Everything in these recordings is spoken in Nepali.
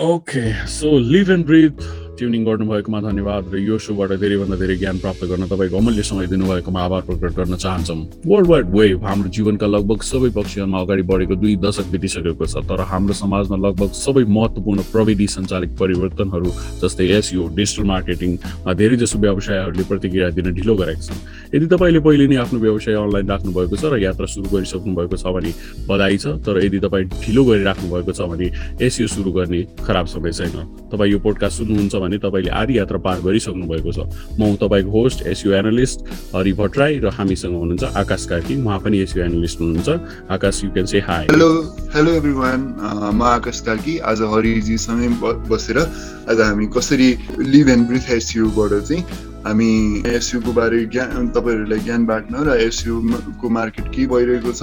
Okay so live and breath tuning गर्नुभएकोमा धन्यवाद र यो सोबाट धेरैभन्दा धेरै ज्ञान प्राप्त गर्न तपाईँको अमूल्य समय दिनुभएकोमा आभार प्रकट गर्न चाहन्छौँ। वर्ल्ड वाइड वेभ हाम्रो जीवनका लगभग सबै पक्षहरूमा अगाडि बढेको दुई दशक बितिसकेको छ तर हाम्रो समाजमा लगभग सबै महत्त्वपूर्ण प्रविधि सञ्चालित परिवर्तनहरू जस्तै एसयु डिजिटल मार्केटिङमा धेरै जसो व्यवसायहरूले प्रतिक्रिया दिन ढिलो गरेका छन्। यदि तपाईँले पहिले नै आफ्नो व्यवसाय अनलाइन राख्नु भएको छ र यात्रा सुरु गरिसक्नु भएको छ भने बधाई छ तर यदि तपाईँ ढिलो गरिराख्नु भएको छ भने एसयु सुरु गर्ने खराब समय छैन। तपाईँ यो पोडकास्ट सुन्नुहुन्छ भने भने तपाईँले आधी यात्रा पार गरिसक्नु भएको छ। म तपाईँको host SEO analyst Hari Bhattarai र हामीसँग हुनुहुन्छ आकाश कार्की। उहाँ पनि एसयु एनालिस्ट हुनुहुन्छ। Akash you can say hi hello hello every म आकाश कार्की। आज हरिजीसँगै बसेर आज हामी कसरी लिभ एन्ड ब्रिथ एसयुबाट चाहिँ हामी एसयुको बारे ज्ञान तपाईँहरूलाई ज्ञान बाँड्न र एसयुको मार्केट के भइरहेको छ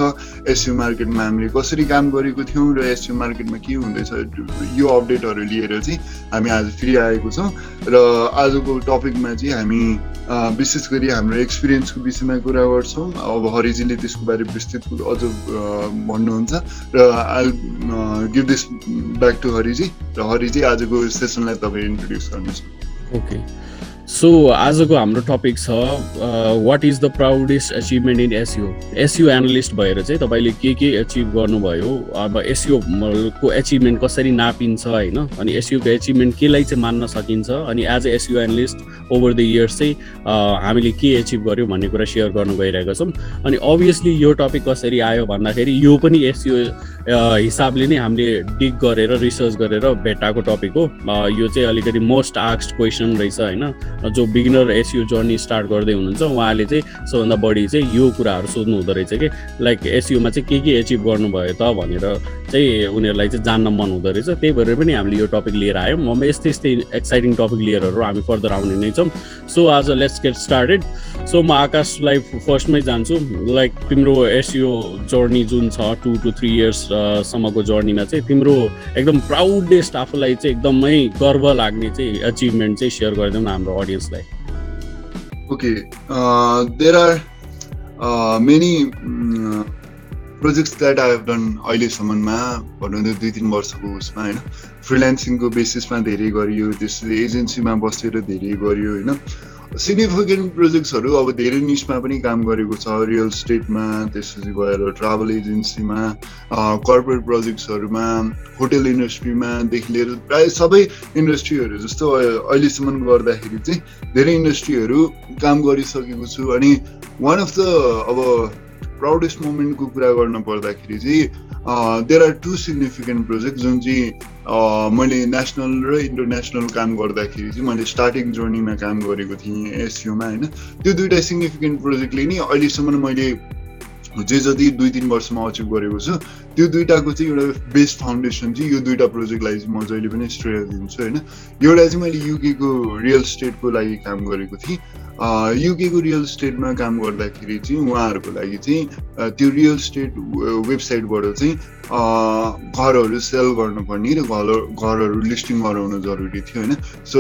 एसयु मार्केटमा हामीले कसरी काम गरेको थियौँ र एसयु मार्केटमा के हुँदैछ यो अपडेटहरू लिएर चाहिँ हामी आज फेरि आएको छौँ र आजको टपिकमा चाहिँ हामी विशेष गरी हाम्रो एक्सपिरियन्सको विषयमा कुरा गर्छौँ। अब हरिजीले त्यसको बारे विस्तृत अझ भन्नुहुन्छ र I give this back to Hariji र हरिजी आजको सेसनलाई तपाईँ इन्ट्रोड्युस गर्नुहोस्। ओके सो आजको हाम्रो टपिक छ what is the proudest achievement in SEO SEO analyst भएर चाहिँ तपाईँले के के एचिभ गर्नुभयो? अब एसयुको एचिभमेन्ट कसरी नापिन्छ होइन? अनि एसयुको एचिभमेन्ट केलाई चाहिँ मान्न सकिन्छ? अनि as a SEO analyst over the years चाहिँ हामीले के एचिभ गऱ्यौँ भन्ने कुरा सेयर गर्नु गइरहेका छौँ। अनि अभियसली यो टपिक कसरी आयो भन्दाखेरि यो पनि एसयु हिसाबले नै हामीले डिग गरेर रिसर्च गरेर भेटाएको टपिक हो। यो चाहिँ अलिकति मोस्ट आक्स्ट क्वेसन रहेछ होइन? जो बिगिनर एसयु जर्नी स्टार्ट गर्दै हुनुहुन्छ उहाँले चाहिँ सबभन्दा बढी चाहिँ यो कुराहरू सोध्नु हुँदो रहेछ कि लाइक एसयुमा चाहिँ के के एचिभ गर्नुभयो त भनेर चाहिँ उनीहरूलाई चाहिँ जान्न मन हुँदो रहेछ। त्यही भएर पनि हामीले यो टपिक लिएर आयौँ। म यस्तै यस्तै एक्साइटिङ टपिक लिएरहरू हामी फर्दर आउने नै छौँ। सो आज लेट्स गेट स्टार्टेड सो म आकाशलाई फर्स्टमै जान्छु। लाइक तिम्रो एसयु जर्नी जुन छ टु टु थ्री इयर्ससम्मको जर्नीमा चाहिँ तिम्रो एकदम प्राउडेस्ट आफूलाई चाहिँ एकदमै गर्व लाग्ने चाहिँ एचिभमेन्ट चाहिँ सेयर गरिदिउँ हाम्रो अडियन्सलाई okay there are many projects that I have done अहिलेसम्ममा भनौँ न दुई तिन वर्षको उसमा होइन? फ्रिल्यान्सिङको बेसिसमा धेरै गरियो त्यसरी एजेन्सीमा बसेर धेरै गरियो होइन? सिग्निफिकेन्ट प्रोजेक्ट्सहरू अब धेरै निस्टमा पनि काम गरेको छ। रियल स्टेटमा त्यसपछि गएर ट्राभल एजेन्सीमा कर्पोरेट प्रोजेक्ट्सहरूमा होटेल इन्डस्ट्रीमादेखि लिएर प्रायः सबै इन्डस्ट्रीहरू जस्तो अहिलेसम्म गर्दाखेरि चाहिँ धेरै इन्डस्ट्रीहरू काम गरिसकेको छु। अनि वान अफ द अब प्राउडेस्ट मोमेन्टको कुरा गर्न पर्दाखेरि चाहिँ there are two significant project जुन चाहिँ मैले नेसनल र इन्टरनेसनल काम गर्दाखेरि चाहिँ मैले स्टार्टिङ जर्नीमा काम गरेको थिएँ एसयुमा होइन। त्यो दुइटा सिग्निफिकेन्ट प्रोजेक्टले नि अहिलेसम्म मैले जे जति दुई तिन वर्षमा अचिभ गरेको छु त्यो दुइटाको चाहिँ एउटा बेस्ट फाउन्डेसन चाहिँ यो दुइटा प्रोजेक्टलाई चाहिँ म जहिले पनि श्रेय दिन्छु होइन? एउटा चाहिँ मैले युकेको रियल स्टेटको लागि काम गरेको थिएँ। युकेको रियल स्टेटमा काम गर्दाखेरि चाहिँ उहाँहरूको लागि चाहिँ त्यो रियल स्टेट वेबसाइटबाट चाहिँ घरहरू सेल गर्नुपर्ने र घर घरहरू लिस्टिङ गराउनु जरुरी थियो होइन? सो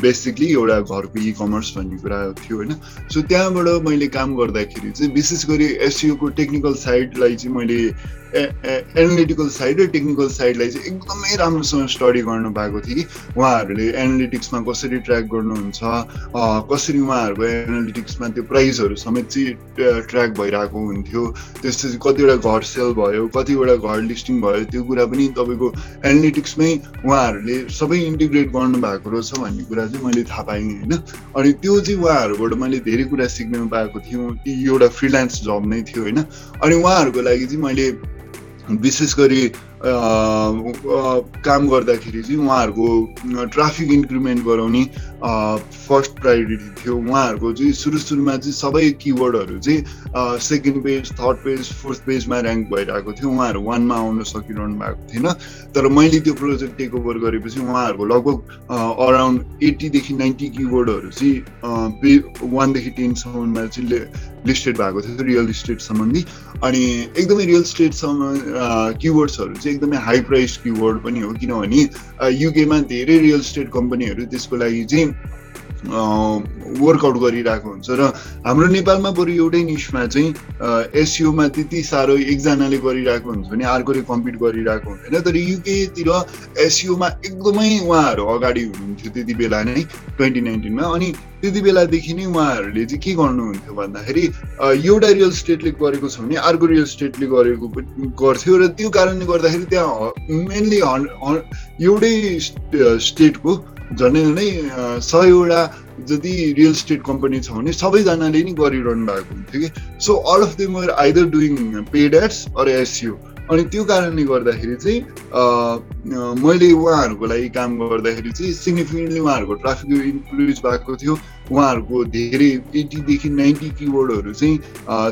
बेसिकली एउटा घरको इ कमर्स भन्ने कुरा थियो होइन? सो त्यहाँबाट मैले काम गर्दाखेरि चाहिँ विशेष गरी एसयुको टेक्निकल साइडलाई चाहिँ मैले एनालिटिकल साइड र टेक्निकल साइडलाई चाहिँ एकदमै राम्रोसँग स्टडी गर्नु भएको थियो कि उहाँहरूले एनालिटिक्समा कसरी ट्र्याक गर्नुहुन्छ कसरी उहाँहरूको एनालिटिक्समा त्यो प्राइजहरू समेत चाहिँ ट्र्याक भइरहेको हुन्थ्यो त्यसपछि कतिवटा घर सेल भयो कतिवटा घर लिस्टिङ भयो त्यो कुरा पनि तपाईँको एनालिटिक्समै उहाँहरूले सबै इन्टिग्रेट गर्नुभएको रहेछ भन्ने कुरा चाहिँ मैले थाहा पाएँ होइन? अनि त्यो चाहिँ उहाँहरूबाट मैले धेरै कुरा सिक्न पाएको थियौँ एउटा फ्रिलान्स जब नै थियो होइन? अनि उहाँहरूको लागि चाहिँ मैले विशेष गरी काम गर्दाखेरि चाहिँ उहाँहरूको ट्राफिक इन्क्रिमेन्ट गराउने फर्स्ट प्रायोरिटी थियो। उहाँहरूको चाहिँ सुरु सुरुमा चाहिँ सबै किवर्डहरू चाहिँ second page third page fourth पेजमा ऱ्याङ्क भइरहेको थियो। उहाँहरू वानमा आउन सकिरहनु भएको थिएन। तर मैले त्यो प्रोजेक्ट टेक ओभर गरेपछि उहाँहरूको लगभग अराउन्ड एट्टीदेखि नाइन्टी किवर्डहरू चाहिँ पे वानदेखि टेनसम्ममा चाहिँ लिस्टेड भएको थियो रियल इस्टेट सम्बन्धी। अनि एकदमै रियल स्टेटसम्म किवर्ड्सहरू चाहिँ एकदमै हाई प्राइस किवर्ड पनि हो किनभने युकेमा धेरै रियल स्टेट कम्पनीहरू त्यसको लागि चाहिँ वर्कआउट गरिरहेको हुन्छ र हाम्रो नेपालमा बरु एउटै निस्मा चाहिँ एसियोमा त्यति साह्रो एकजनाले गरिरहेको हुन्छ भने अर्कोले कम्पिट गरिरहेको हुँदैन। तर युकेतिर एसियोमा एकदमै उहाँहरू अगाडि हुनुहुन्थ्यो त्यति बेला नै ट्वेन्टी नाइन्टिनमा अनि त्यति बेलादेखि नै उहाँहरूले चाहिँ के गर्नुहुन्थ्यो भन्दाखेरि एउटा रियल स्टेटले गरेको छ भने अर्को रियल स्टेटले गरेको गर्थ्यो र त्यो कारणले गर्दाखेरि त्यहाँ मेनली एउटै स्टेटको झन्डै झन्डै सयवटा जति रियल स्टेट कम्पनी छ भने सबैजनाले नि गरिरहनु भएको हुन्थ्यो कि? So all of them were either doing paid ads or SEO अनि त्यो कारणले गर्दाखेरि चाहिँ मैले उहाँहरूको लागि काम गर्दाखेरि चाहिँ सिग्निफिकेन्टली उहाँहरूको ट्राफिक इन्क्रिज भएको थियो। उहाँहरूको धेरै एट्टीदेखि नाइन्टी किबोर्डहरू चाहिँ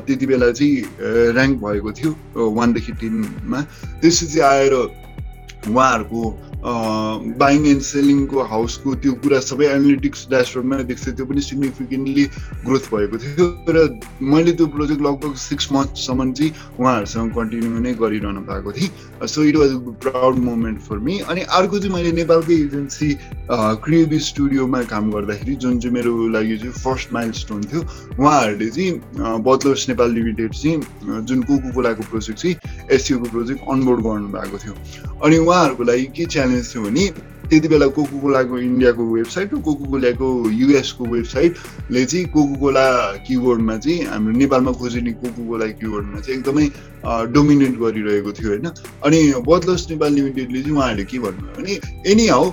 त्यति बेला चाहिँ ऱ्याङ्क भएको थियो वानदेखि टेनमा त्यसपछि आएर उहाँहरूको बाइङ एन्ड सेलिङको हाउसको त्यो कुरा सबै एनालिटिक्स ड्यासबोर्डमा देख्छ त्यो पनि सिग्निफिकेन्टली ग्रोथ भएको थियो र मैले त्यो प्रोजेक्ट लगभग सिक्स मन्थसम्म चाहिँ उहाँहरूसँग कन्टिन्यू नै गरिरहनु भएको थिएँ। So it was proud moment for me अनि अर्को चाहिँ मैले नेपालकै एजेन्सी क्रिएबी स्टुडियोमा काम गर्दाखेरि जुन चाहिँ मेरो लागि चाहिँ फर्स्ट माइल स्टोन थियो उहाँहरूले चाहिँ बदलर्स नेपाल लिमिटेड चाहिँ जुन कोको कोलाको प्रोजेक्ट चाहिँ एसियोको प्रोजेक्ट अनबोर्ड गर्नुभएको थियो। अनि उहाँहरूको लागि के च्यालेन्ज थियो भने त्यति बेला कोको कोलाको इन्डियाको वेबसाइट र कोको कोलाको युएसको वेबसाइटले चाहिँ कोको कोला किबोर्डमा चाहिँ हाम्रो नेपालमा खोजिने कोको कोला किबोर्डमा चाहिँ एकदमै डोमिनेट गरिरहेको थियो होइन। अनि बदलस नेपाल लिमिटेडले चाहिँ उहाँहरूले के भन्नुभयो भने anyhow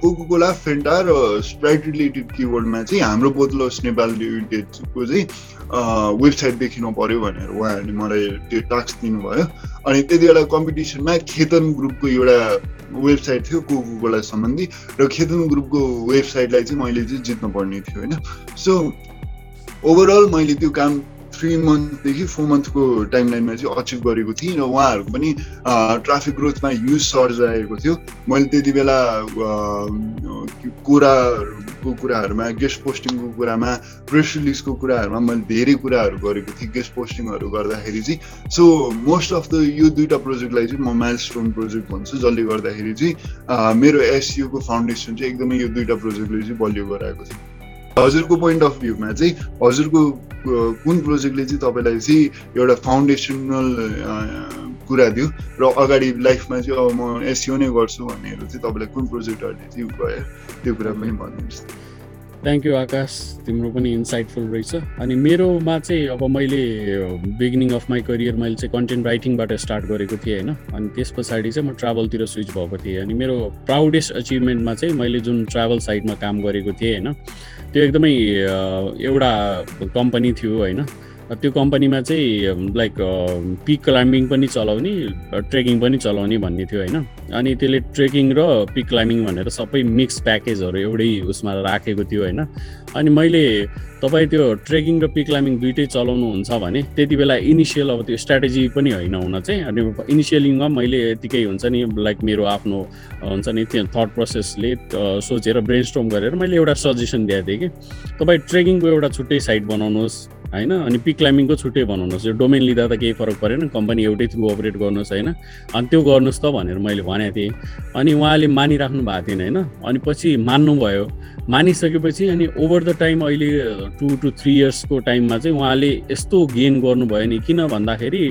Coca Cola Fanta र स्प्राइट रिलेटेड किबोर्डमा चाहिँ हाम्रो बोतलस नेपाल लिमिटेडको चाहिँ वेबसाइट देखिनु पऱ्यो भनेर उहाँहरूले मलाई त्यो टास्क दिनुभयो। अनि त्यति बेला कम्पिटिसनमा खेतन ग्रुपको एउटा वेबसाइट थियो कोको कोला सम्बन्धी र खेतन ग्रुपको वेबसाइटलाई चाहिँ मैले चाहिँ जित्नु पर्ने थियो होइन। सो ओभरअल मैले त्यो काम थ्री मन्थदेखि फोर मन्थको टाइम लाइनमा चाहिँ अचिभ गरेको थिएँ र उहाँहरूको पनि ट्राफिक ग्रोथमा ह्युज सर्ज आएको थियो। मैले त्यति बेला कुराहरूको कुराहरूमा गेस्ट पोस्टिङको कुरामा प्रेस रिलिजको कुराहरूमा मैले धेरै कुराहरू गरेको थिएँ गेस्ट पोस्टिङहरू गर्दाखेरि चाहिँ। सो मोस्ट अफ द यो दुइटा प्रोजेक्टलाई चाहिँ म माइल स्टोन प्रोजेक्ट भन्छु जसले गर्दाखेरि चाहिँ मेरो एसयुको फाउन्डेसन चाहिँ एकदमै यो दुइटा प्रोजेक्टले चाहिँ बलियो गराएको थियो हजुरको पोइन्ट अफ भ्यूमा चाहिँ हजुरको कुन प्रोजेक्टले चाहिँ तपाईँलाई चाहिँ एउटा फाउन्डेसनल कुरा दियो र अगाडि लाइफमा चाहिँ अब म एसियो नै गर्छु भन्नेहरू चाहिँ तपाईँलाई कुन प्रोजेक्टहरूले चाहिँ गयो त्यो कुरा पनि भनिदिनुहोस् थ्याङ्क यू आकाश तिम्रो पनि इन्साइटफुल रहेछ. अनि मेरोमा चाहिँ अब मैले बिगिनिङ अफ माई करियर मैले चाहिँ कन्टेन्ट राइटिङबाट स्टार्ट गरेको थिएँ होइन? अनि त्यस पछाडि चाहिँ म ट्राभलतिर स्विच भएको थिएँ। अनि मेरो प्राउडेस्ट अचिभमेन्टमा चाहिँ मैले जुन ट्राभल साइडमा काम गरेको थिएँ होइन? त्यो एकदमै एउटा कम्पनी थियो होइन? त्यो कम्पनीमा चाहिँ लाइक पिक क्लाइम्बिङ पनि चलाउने ट्रेकिङ पनि चलाउने भन्ने थियो होइन? अनि त्यसले ट्रेकिङ र पिक क्लाइम्बिङ भनेर सबै मिक्स प्याकेजहरू एउटै उसमा राखेको थियो होइन। अनि मैले तपाईँ त्यो ट्रेकिङ र पिक क्लाइम्बिङ दुइटै चलाउनुहुन्छ भने त्यति बेला इनिसियल अब त्यो स्ट्राटेजी पनि होइन हुन चाहिँ। अनि इनिसियलिङमा मैले यतिकै हुन्छ नि लाइक मेरो आफ्नो हुन्छ नि त्यो थट प्रोसेसले सोचेर ब्रेन स्ट्रोम गरेर मैले एउटा सजेसन दिएको थिएँ कि तपाईँ ट्रेकिङको एउटा छुट्टै साइट बनाउनुहोस् होइन? अनि पिक क्लाइम्बिङको छुट्टै बनाउनुहोस्। यो डोमेन लिँदा त केही फरक परेन कम्पनी एउटै थ्रु अपरेट गर्नुहोस् होइन? अनि त्यो गर्नुहोस् त भनेर मैले भनेको थिएँ। अनि उहाँले मानिराख्नु भएको थिएन होइन? अनि पछि मान्नुभयो। मानिसकेपछि अनि ओभर द टाइम अहिले टु टु थ्री इयर्सको टाइममा चाहिँ उहाँले यस्तो गेन गर्नुभयो नि किन भन्दाखेरि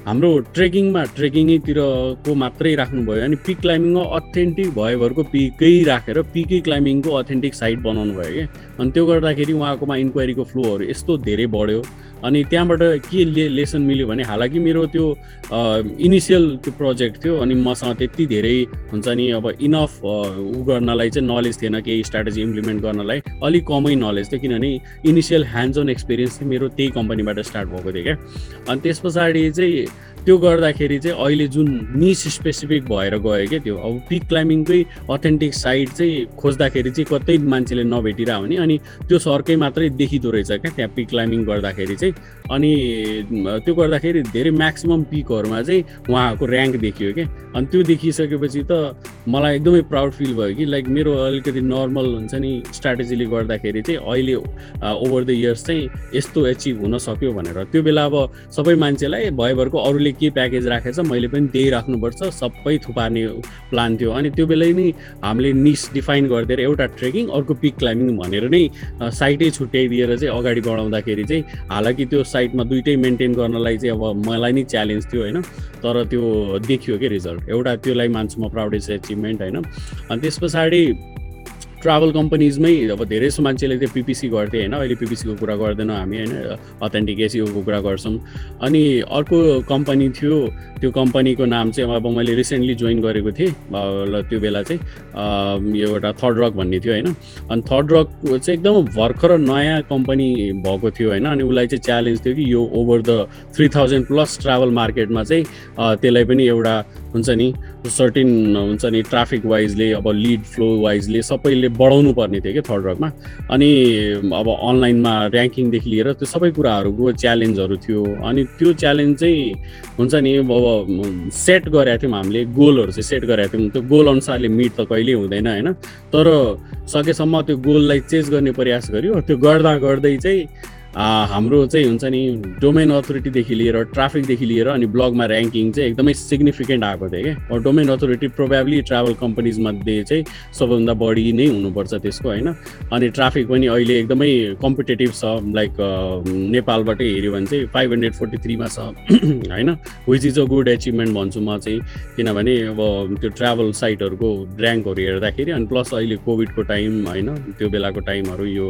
हाम्रो ट्रेकिङमा ट्रेकिङैतिरको मात्रै राख्नुभयो अनि पिक क्लाइम्बिङमा अथेन्टिक भयोभरको पिकै राखेर पिकै क्लाइम्बिङको अथेन्टिक साइट बनाउनु भयो क्या। अनि त्यो गर्दाखेरि उहाँकोमा इन्क्वायरीको फ्लोहरू यस्तो धेरै बढ्यो। अनि त्यहाँबाट के ले लेसन मिल्यो भने हालाकि मेरो त्यो इनिसियल त्यो प्रोजेक्ट थियो अनि मसँग त्यति धेरै हुन्छ नि अब इनफ उ गर्नलाई चाहिँ नलेज थिएन केही स्ट्राटेजी इम्प्लिमेन्ट गर्नलाई अलिक कमै नलेज थियो किनभने इनिसियल ह्यान्ड्स अन एक्सपिरियन्स चाहिँ मेरो त्यही कम्पनीबाट स्टार्ट भएको थियो क्या। अनि त्यस पछाडि चाहिँ त्यो गर्दाखेरि चाहिँ अहिले जुन निस स्पेसिफिक भएर गयो क्या त्यो अब पिक क्लाइम्बिङकै अथेन्टिक साइट चाहिँ खोज्दाखेरि चाहिँ कतै मान्छेले नभेटिरह भने अनि त्यो सर्कै मात्रै देखिँदो रहेछ क्या त्यहाँ पिक क्लाइम्बिङ गर्दाखेरि चाहिँ। अनि त्यो गर्दाखेरि धेरै म्याक्सिमम् पिकहरूमा चाहिँ उहाँहरूको ऱ्याङ्क देखियो क्या अनि त्यो देखिसकेपछि त मलाई एकदमै प्राउड फिल भयो कि लाइक मेरो अलिकति नर्मल हुन्छ नि स्ट्राटेजीले गर्दाखेरि चाहिँ अहिले ओभर द इयर्स चाहिँ यस्तो एचिभ हुन सक्यो भनेर। त्यो बेला अब सबै मान्छेलाई भयभरको अरूले कम्पनीले के प्याकेज राखेछ मैले पनि त्यही राख्नुपर्छ। सबै थुपार्ने प्लान थियो। अनि त्यो बेलै नै हामीले निस डिफाइन गरिदिएर एउटा ट्रेकिङ अर्को पिक क्लाइम्बिङ भनेर नै साइटै छुट्याइदिएर चाहिँ अगाडि बढाउँदाखेरि चाहिँ हालाकि त्यो साइटमा दुइटै मेन्टेन गर्नलाई चाहिँ अब मलाई नै च्यालेन्ज थियो होइन? तर त्यो देखियो कि रिजल्ट? एउटा त्यसलाई मान्छु म प्राउडेस्ट एचिभमेन्ट होइन? अनि त्यस पछाडि ट्राभल कम्पनीजमै अब धेरै जस्तो मान्छेले त्यो पिपिसी गर्थे होइन? अहिले पिपिसीको कुरा गर्दैनौँ हामी होइन? अथेन्टिक कुरा गर्छौँ। अनि अर्को कम्पनी थियो त्यो कम्पनीको नाम चाहिँ अब मैले रिसेन्टली जोइन गरेको थिएँ त्यो बेला चाहिँ यो एउटा थर्ड रक भन्ने थियो होइन? अनि थर्ड रक चाहिँ एकदम भर्खर नयाँ कम्पनी भएको थियो होइन? अनि उसलाई चाहिँ च्यालेन्ज थियो कि यो over the three thousand plus travel मार्केटमा चाहिँ त्यसलाई पनि एउटा हुन्छ नि सर्टिन हुन्छ नि ट्राफिक वाइजले अब लिड फ्लो वाइजले सबैले बढाउनु पर्ने थियो कि थर्ड रकमा अनि अब अनलाइनमा ऱ्याङ्किङदेखि लिएर त्यो सबै कुराहरूको च्यालेन्जहरू थियो। अनि त्यो च्यालेन्ज चाहिँ हुन्छ नि अब सेट गरेका थियौँ हामीले गोलहरू चाहिँ सेट गरेका थियौँ। त्यो गोल अनुसारले मिट त कहिल्यै हुँदैन होइन? तर सकेसम्म त्यो गोललाई चेज गर्ने प्रयास गर्यो त्यो गर्दा गर्दै चाहिँ हाम्रो चाहिँ हुन्छ नि डोमेन अथोरिटीदेखि लिएर ट्राफिकदेखि लिएर अनि ब्लगमा ऱ्याङ्किङ चाहिँ एकदमै सिग्निफिकेन्ट आएको थियो क्या। डोमेन अथोरिटी प्रोभाब्ली ट्राभल कम्पनीजमध्ये चाहिँ सबैभन्दा बढी नै हुनुपर्छ त्यसको होइन? अनि ट्राफिक पनि अहिले एकदमै कम्पिटेटिभ छ लाइक नेपालबाटै हेऱ्यो भने चाहिँ फाइभ हन्ड्रेड फोर्टी थ्रीमा छ होइन? Which is a good achievement भन्छु म चाहिँ किनभने अब त्यो ट्राभल साइटहरूको ऱ्याङ्कहरू हेर्दाखेरि अनि प्लस अहिले कोभिडको टाइम होइन? त्यो बेलाको टाइमहरू यो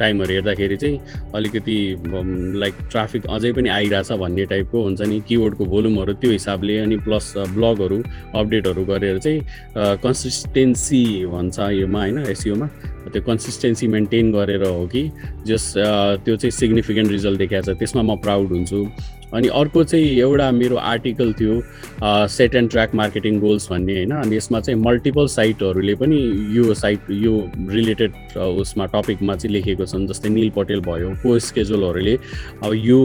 टाइमहरू हेर्दाखेरि चाहिँ अलिकति लाइक ट्राफिक अझै पनि आइरहेछ भन्ने टाइपको हुन्छ नि किबोर्डको भोल्युमहरू त्यो हिसाबले अनि प्लस ब्लगहरू अपडेटहरू गरेर चाहिँ कन्सिस्टेन्सी भन्छ योमा होइन एसियोमा त्यो कन्सिस्टेन्सी मेन्टेन गरेर हो कि जस त्यो चाहिँ सिग्निफिकेन्ट रिजल्ट देखाएको छ। त्यसमा म प्राउड हुन्छु। अनि अर्को चाहिँ एउटा मेरो आर्टिकल थियो set and track marketing goals भन्ने होइन। अनि यसमा चाहिँ मल्टिपल साइटहरूले पनि यो साइट यो रिलेटेड उसमा टपिकमा चाहिँ लेखेको छन् जस्तै निल पटेल भयो को स्केजुलहरूले अब यो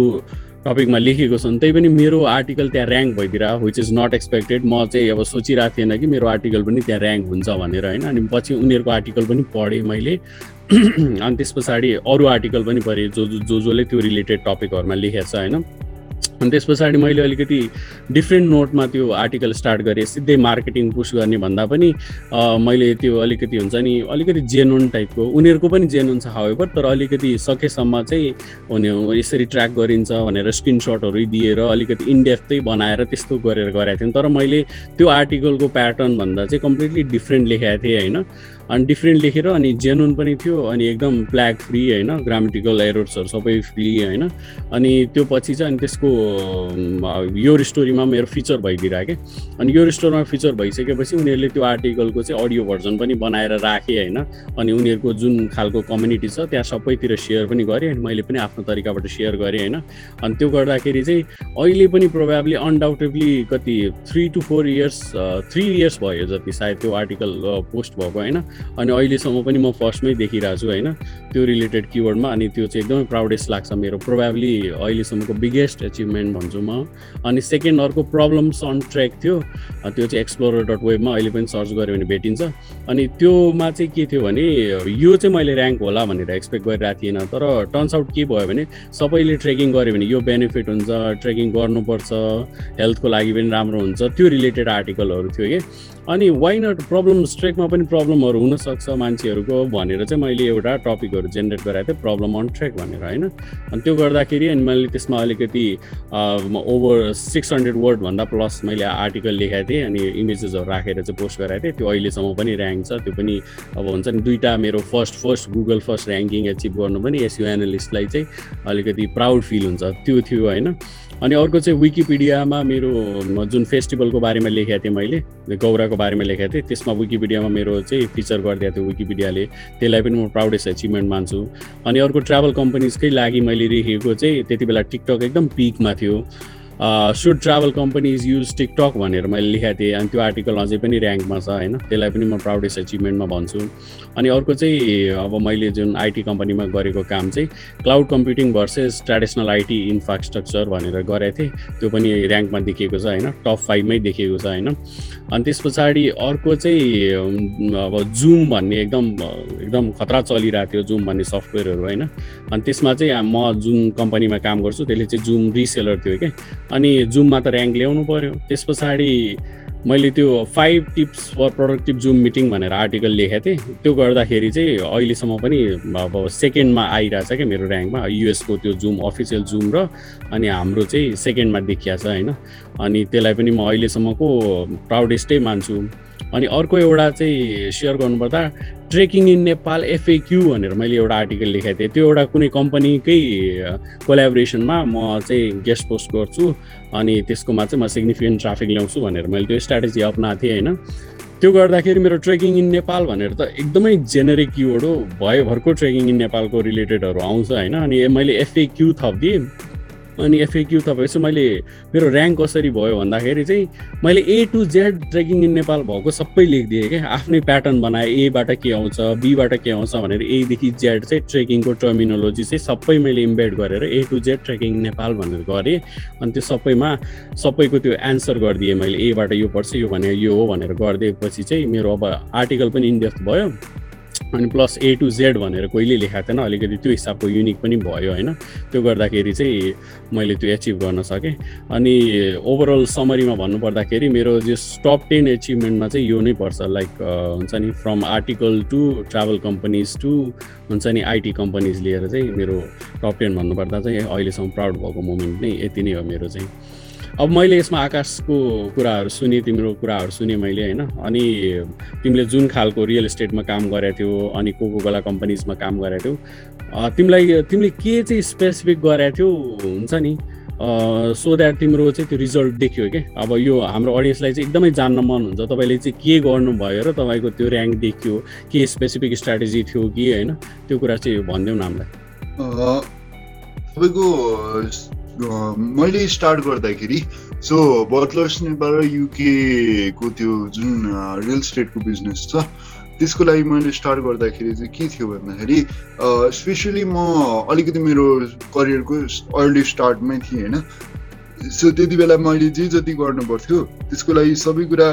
टपिकमा लेखेको छन्। त्यही पनि मेरो आर्टिकल त्यहाँ ऱ्याङ्क भइदिएर विच इज नट एक्सपेक्टेड म चाहिँ अब सोचिरहेको थिएन कि मेरो आर्टिकल पनि त्यहाँ ऱ्याङ्क हुन्छ भनेर होइन। अनि पछि उनीहरूको आर्टिकल पनि पढेँ मैले। अनि त्यस पछाडि अरू आर्टिकल पनि पढेँ जो जो जसले त्यो रिलेटेड टपिकहरूमा लेखेको छ होइन। अनि त्यस पछाडि मैले अलिकति डिफ्रेन्ट नोटमा त्यो आर्टिकल स्टार्ट गरेँ सिधै मार्केटिङ पुस गर्ने भन्दा पनि मैले त्यो अलिकति हुन्छ नि अलिकति जेनुन टाइपको उनीहरूको पनि जेनुन छ हावेभर तर अलिकति सकेसम्म चाहिँ उनी यसरी ट्र्याक गरिन्छ भनेर स्क्रिनसटहरू दिएर अलिकति इनडेप्थै बनाएर त्यस्तो गरेर गराएको थिएँ। तर मैले त्यो आर्टिकलको प्याटर्न भन्दा चाहिँ कम्प्लिटली डिफ्रेन्ट लेखाएको थिएँ होइन। अनि डिफ्रेन्ट लेखेर अनि जेनुन पनि थियो अनि एकदम प्ल्याग फ्री होइन ग्रामेटिकल एरोड्सहरू सबै फ्री होइन। अनि त्यो पछि चाहिँ अनि त्यसको यो स्टोरीमा मेरो फिचर क्या अनि यो स्टोरमा फिचर भइसकेपछि उनीहरूले त्यो आर्टिकलको चाहिँ अडियो भर्जन पनि बनाएर राखेँ होइन। अनि उनीहरूको जुन खालको कम्युनिटी छ त्यहाँ सबैतिर सेयर पनि गरेँ अनि मैले पनि आफ्नो तरिकाबाट सेयर गरेँ होइन। अनि त्यो गर्दाखेरि चाहिँ अहिले पनि प्रोभाब्ली अनडाउटेबली कति three to four years three years भयो जति सायद त्यो आर्टिकल पोस्ट भएको होइन। अनि अहिलेसम्म पनि म फर्स्टमै देखिरहेको छु होइन? त्यो रिलेटेड किवर्डमा अनि त्यो चाहिँ एकदमै प्राउडेस्ट लाग्छ मेरो। प्रोभाब्ली अहिलेसम्मको बिगेस्ट एचिभमेन्ट भन्छु म। अनि सेकेन्ड अर्को प्रब्लम्स अन ट्र्याक थियो त्यो चाहिँ एक्सप्लोरर डट वेबमा अहिले पनि सर्च गऱ्यो भने भेटिन्छ। अनि त्योमा चाहिँ के थियो भने यो चाहिँ मैले ऱ्याङ्क होला भनेर एक्सपेक्ट गरिरहेको थिएन। तर टर्न्स आउट के भयो भने सबैले ट्रेकिङ गऱ्यो भने यो बेनिफिट हुन्छ ट्रेकिङ गर्नुपर्छ हेल्थको लागि पनि राम्रो हुन्छ। त्यो रिलेटेड आर्टिकलहरू थियो कि? अनि वाइ नट प्रब्लम ट्रेकमा पनि प्रब्लमहरू हुनसक्छ मान्छेहरूको भनेर चाहिँ मैले एउटा टपिकहरू जेनेरेट गराएको थिएँ प्रब्लम अन ट्रेक भनेर होइन? अनि त्यो गर्दाखेरि अनि मैले त्यसमा अलिकति ओभर सिक्स हन्ड्रेड वर्डभन्दा प्लस मैले आर्टिकल लेखाएको थिएँ अनि इमेजेसहरू राखेर चाहिँ पोस्ट गराएको थिएँ। त्यो अहिलेसम्म पनि ऱ्याङ्क छ। त्यो पनि अब हुन्छ नि दुइटा मेरो first first Google first ranking achieve गर्नु पनि एसयु एनालिस्टलाई चाहिँ अलिकति प्राउड फिल हुन्छ। त्यो थियो होइन? अनि अर्को चाहिँ विकिपिडियामा मेरो जुन फेस्टिभलको बारेमा लेखेको थिएँ मैले गौराको बारेमा लेखेको थिएँ। त्यसमा विकिपिडियामा मेरो चाहिँ फिचर गरिदिएको थियो विकिपिडियाले। त्यसलाई पनि म प्राउडेस्ट एचिभमेन्ट मान्छु। अनि अर्को ट्राभल कम्पनीजकै लागि मैले लेखेको चाहिँ त्यति बेला टिकटक एकदम पिकमा थियो। Should travel companies use TikTok भनेर मैले लेखेको थिएँ। अनि त्यो आर्टिकल अझै पनि ऱ्याङ्कमा छ होइन? त्यसलाई पनि म प्राउडेस्ट एचिभमेन्टमा भन्छु। अनि अर्को चाहिँ अब मैले जुन आइटी कम्पनीमा गरेको काम चाहिँ cloud computing versus traditional IT infrastructure भनेर गरेको थिएँ। त्यो पनि ऱ्याङ्कमा देखिएको छ होइन? टप फाइभमै देखिएको छ होइन? अनि त्यस पछाडि अर्को चाहिँ अब जुम भन्ने एकदम एकदम खतरा चलिरहेको थियो जुम भन्ने सफ्टवेयरहरू होइन? अनि त्यसमा चाहिँ म जुन कम्पनीमा काम गर्छु त्यसले चाहिँ जुम रिसेलर थियो क्या अनि जुममा त ऱ्याङ्क ल्याउनु पऱ्यो त्यस पछाडि मैले त्यो five tips for productive Zoom meeting भनेर आर्टिकल लेखेको थिएँ। त्यो गर्दाखेरि चाहिँ अहिलेसम्म पनि अब सेकेन्डमा आइरहेछ क्या मेरो ऱ्याङ्कमा। युएसको त्यो जुम अफिसियल जुम र अनि हाम्रो चाहिँ सेकेन्डमा देखिया छ होइन। अनि त्यसलाई पनि म अहिलेसम्मको प्राउडेस्टै मान्छु। अनि अर्को एउटा चाहिँ सेयर गर्नुपर्दा ट्रेकिङ इन नेपाल एफएक्यु भनेर मैले एउटा आर्टिकल लेखेको थिएँ। त्यो एउटा कुनै कम्पनीकै कोलाबोरेसनमा म चाहिँ गेस्ट पोस्ट गर्छु अनि त्यसकोमा चाहिँ म सिग्निफिकेन्ट ट्राफिक ल्याउँछु भनेर मैले त्यो स्ट्राटेजी अप्नाएको थिएँ होइन। त्यो गर्दाखेरि मेरो ट्रेकिङ इन नेपाल भनेर त एकदमै जेनेरिक किवर्ड हो। भयोभरको ट्रेकिङ इन नेपालको रिलेटेडहरू आउँछ होइन। अनि मैले एफएक्यु थपिदिएँ। अनि एफएक्यु तपाईँपछि मैले मेरो ऱ्याङ्क कसरी भयो भन्दाखेरि चाहिँ मैले A to Z trekking in Nepal भएको सबै लेखिदिएँ क्या। आफ्नै प्याटर्न बनाएँ। एबाट के आउँछ बीबाट के आउँछ भनेर एदेखि जेड चाहिँ ट्रेकिङको टर्मिनोलोजी चाहिँ सबै मैले इम्बेड गरेर A to Z trekking Nepal भनेर गरेँ। अनि त्यो सबैमा सबैको त्यो एन्सर गरिदिएँ मैले। एबाट यो पर्छ यो भने यो हो भनेर गरिदिएपछि चाहिँ मेरो अब आर्टिकल पनि इन्डेप्थ भयो। अनि प्लस ए टु जेड भनेर कहिले लेखाएको थिएन। अलिकति त्यो हिसाबको युनिक पनि भयो होइन? त्यो गर्दाखेरि चाहिँ मैले त्यो एचिभ गर्न सकेँ। अनि ओभरअल समरीमा भन्नुपर्दाखेरि मेरो जो टप टेन एचिभमेन्टमा चाहिँ यो नै पर्छ। लाइक हुन्छ नि from article to travel companies to हुन्छ नि आइटी कम्पनीज लिएर चाहिँ मेरो टप टेन भन्नुपर्दा चाहिँ अहिलेसम्म प्राउड भएको मोमेन्ट नै यति नै हो मेरो चाहिँ। अब मैले यसमा आकाशको कुराहरू सुने तिम्रो कुराहरू सुने मैले होइन? अनि तिमीले जुन खालको रियल इस्टेटमा काम गरेको थियौ अनि कोको कोला कम्पनीजमा काम गरेको थियौ तिमीलाई तिमीले के चाहिँ स्पेसिफिक गरेको थियौ हुन्छ नि? सो द्याट तिम्रो चाहिँ त्यो रिजल्ट देख्यो क्या अब यो हाम्रो अडियन्सलाई चाहिँ एकदमै जान्न मन हुन्छ। तपाईँले चाहिँ के गर्नुभयो र तपाईँको त्यो ऱ्याङ्क देखियो? के स्पेसिफिक स्ट्राटेजी थियो कि होइन? त्यो कुरा चाहिँ भनिदेऊ न हामीलाई। तपाईँको मैले स्टार्ट गर्दाखेरि सो बटलर्स नेपाल युकेको त्यो जुन रियल स्टेटको बिजनेस छ त्यसको लागि मैले स्टार्ट गर्दाखेरि चाहिँ के थियो भन्दाखेरि स्पेसली म अलिकति मेरो करियरको अर्ली स्टार्टमै थिएँ होइन? सो त्यति बेला मैले जे जति गर्नु पर्थ्यो त्यसको लागि सबै कुरा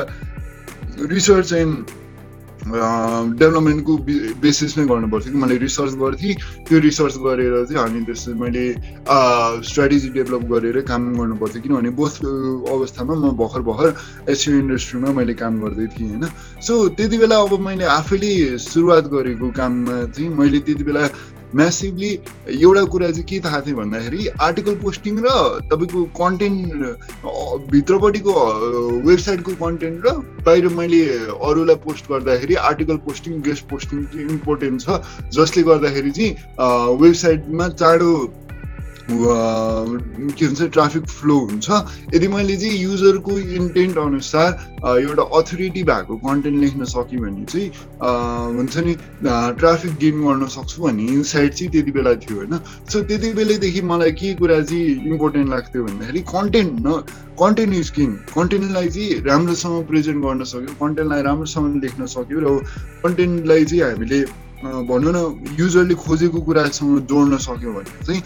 रिसर्च एन्ड डेभलपमेन्टको बेसिसमै गर्नुपर्थ्यो कि मैले रिसर्च गर्थेँ त्यो रिसर्च गरेर चाहिँ अनि त्यसपछि मैले स्ट्राटेजी डेभलप गरेर काम गर्नुपर्थ्यो किनभने बोथ अवस्थामा म भर्खर भर्खर एसियो इन्डस्ट्रीमा मैले काम गर्दै थिएँ होइन। सो त्यति बेला अब मैले आफैले सुरुवात गरेको काममा चाहिँ मैले त्यति बेला म्यासिभली एउटा कुरा चाहिँ के थाहा थियो भन्दाखेरि आर्टिकल पोस्टिङ र तपाईँको कन्टेन्ट भित्रपट्टिको वेबसाइटको कन्टेन्ट र बाहिर मैले अरूलाई पोस्ट गर्दाखेरि आर्टिकल पोस्टिङ गेस्ट पोस्टिङ चाहिँ इम्पोर्टेन्ट छ। जसले गर्दाखेरि चाहिँ वेबसाइटमा चाँडो के भन्छ ट्राफिक फ्लो हुन्छ। यदि मैले चाहिँ युजरको इन्टेन्ट अनुसार एउटा अथोरिटी भएको कन्टेन्ट लेख्न सकेँ भने चाहिँ हुन्छ नि ट्राफिक गेन गर्न सक्छु भन्ने इन्साइट चाहिँ त्यति बेला थियो होइन। सो त्यति बेलादेखि मलाई के कुरा चाहिँ इम्पोर्टेन्ट लाग्थ्यो भन्दाखेरि कन्टेन्ट न कन्टेन्ट इज किङ कन्टेन्टलाई चाहिँ राम्रोसँग प्रेजेन्ट गर्न सक्यो कन्टेन्टलाई राम्रोसँग लेख्न सक्यो र कन्टेन्टलाई चाहिँ हामीले भनौँ न युजरले खोजेको कुरासँग जोड्न सक्यो भने चाहिँ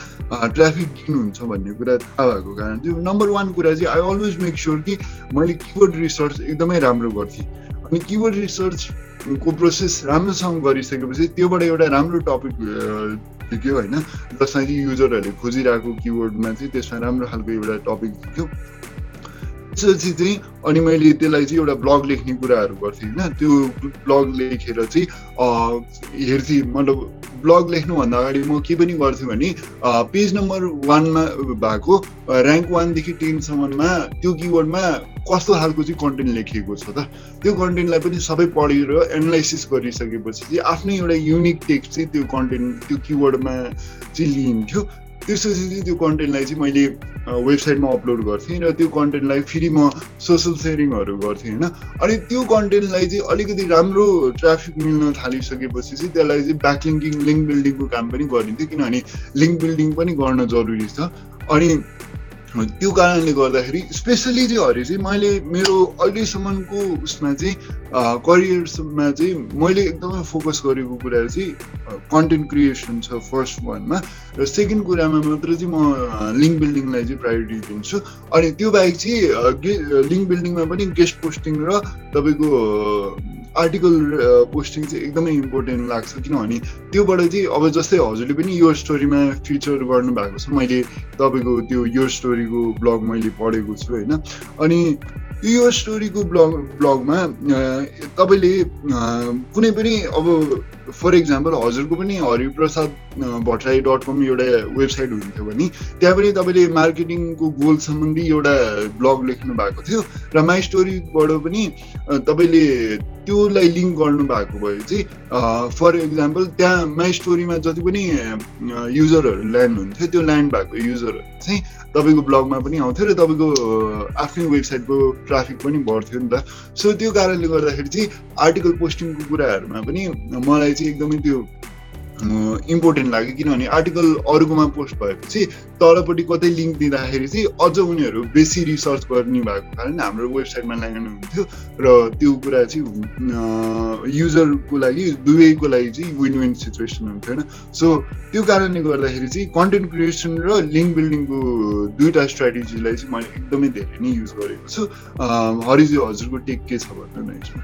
ट्राफिक किन हुन्छ भन्ने कुरा थाहा भएको कारण चाहिँ नम्बर वान कुरा चाहिँ आई अलवेज मेक स्योर कि मैले किबोर्ड रिसर्च एकदमै राम्रो गर्थेँ अनि किबोर्ड रिसर्चको प्रोसेस राम्रोसँग गरिसकेपछि त्योबाट एउटा राम्रो टपिक देख्यो होइन जसमा कि युजरहरूले खोजिरहेको किबोर्डमा चाहिँ त्यसमा राम्रो खालको एउटा टपिक देख्यो। त्यसपछि चाहिँ अनि मैले त्यसलाई चाहिँ एउटा ब्लग लेख्ने कुराहरू गर्थेँ होइन? त्यो ब्लग लेखेर चाहिँ हेर्थेँ। मतलब ब्लग लेख्नुभन्दा अगाडि म के पनि गर्थेँ भने पेज नम्बर वानमा भएको ऱ्याङ्क वानदेखि टेनसम्ममा त्यो किवर्डमा कस्तो खालको चाहिँ कन्टेन्ट लेखिएको छ त? त्यो कन्टेन्टलाई पनि सबै पढेर एनालाइसिस गरिसकेपछि चाहिँ आफ्नै एउटा युनिक टेक्स्ट चाहिँ त्यो कन्टेन्ट त्यो किवर्डमा चाहिँ लिइन्थ्यो। त्यसपछि त्यो कन्टेन्टलाई चाहिँ मैले वेबसाइटमा अपलोड गर्थेँ र त्यो कन्टेन्टलाई फेरि म सोसल सेयरिङहरू गर्थेँ होइन? अनि त्यो कन्टेन्टलाई चाहिँ अलिकति राम्रो ट्राफिक मिल्न थालिसकेपछि चाहिँ त्यसलाई चाहिँ ब्याकलिङ्किङ लिङ्क बिल्डिङको काम पनि गरिन्थ्यो किनभने लिङ्क बिल्डिङ पनि गर्न जरुरी छ। अनि त्यो कारणले गर्दाखेरि स्पेसली चाहिँ हरे चाहिँ मैले मेरो अहिलेसम्मको उसमा चाहिँ करियरमा चाहिँ मैले एकदमै फोकस गरेको कुरा चाहिँ कन्टेन्ट क्रिएसन छ फर्स्ट वानमा र सेकेन्ड कुरामा मात्र चाहिँ म लिङ्क बिल्डिङलाई चाहिँ प्रायोरिटी दिन्छु। अनि त्यो बाहेक चाहिँ लिङ्क बिल्डिङमा पनि गेस्ट पोस्टिङ र तपाईँको आर्टिकल पोस्टिङ चाहिँ एकदमै इम्पोर्टेन्ट लाग्छ किनभने त्योबाट चाहिँ अब जस्तै हजुरले पनि यो स्टोरीमा फिचर गर्नुभएको छ। मैले तपाईँको त्यो यो स्टोरीको ब्लग मैले पढेको छु होइन? अनि यो स्टोरीको ब्लग ब्लगमा तपाईँले कुनै पनि अब फर इक्जाम्पल हजुरको पनि हरिप्रसाद भट्टराई डट कम एउटा वेबसाइट हुन्थ्यो भने त्यहाँ पनि तपाईँले मार्केटिङको गोल सम्बन्धी एउटा ब्लग लेख्नु भएको थियो र माई स्टोरीबाट पनि तपाईँले त्योलाई लिङ्क गर्नु भएको भए चाहिँ फर इक्जाम्पल त्यहाँ माई स्टोरीमा जति पनि युजरहरू ल्यान्ड हुन्थ्यो त्यो ल्यान्ड भएको युजरहरू चाहिँ तपाईँको ब्लगमा पनि आउँथ्यो र तपाईँको आफ्नै वेबसाइटको ट्राफिक पनि बढ्थ्यो नि त। सो त्यो कारणले गर्दाखेरि चाहिँ आर्टिकल पोस्टिङको कुराहरूमा पनि मलाई चाहिँ एकदमै त्यो इम्पोर्टेन्ट लाग्यो किनभने आर्टिकल अरूकोमा पोस्ट भएपछि तलपट्टि कतै लिङ्क दिँदाखेरि चाहिँ अझ उनीहरू बेसी रिसर्च गर्ने भएको कारण हाम्रो वेबसाइटमा ल्याउनु हुन्थ्यो र त्यो कुरा चाहिँ युजरको लागि दुवैको लागि चाहिँ विन विन सिचुएसन हुन्थ्यो होइन? सो त्यो कारणले गर्दाखेरि चाहिँ कन्टेन्ट क्रिएसन र लिङ्क बिल्डिङको दुईवटा स्ट्राटेजीलाई चाहिँ मैले एकदमै धेरै नै युज गरेको छु। हरिजी हजुरको टेक के छ भन्नु न यसमा?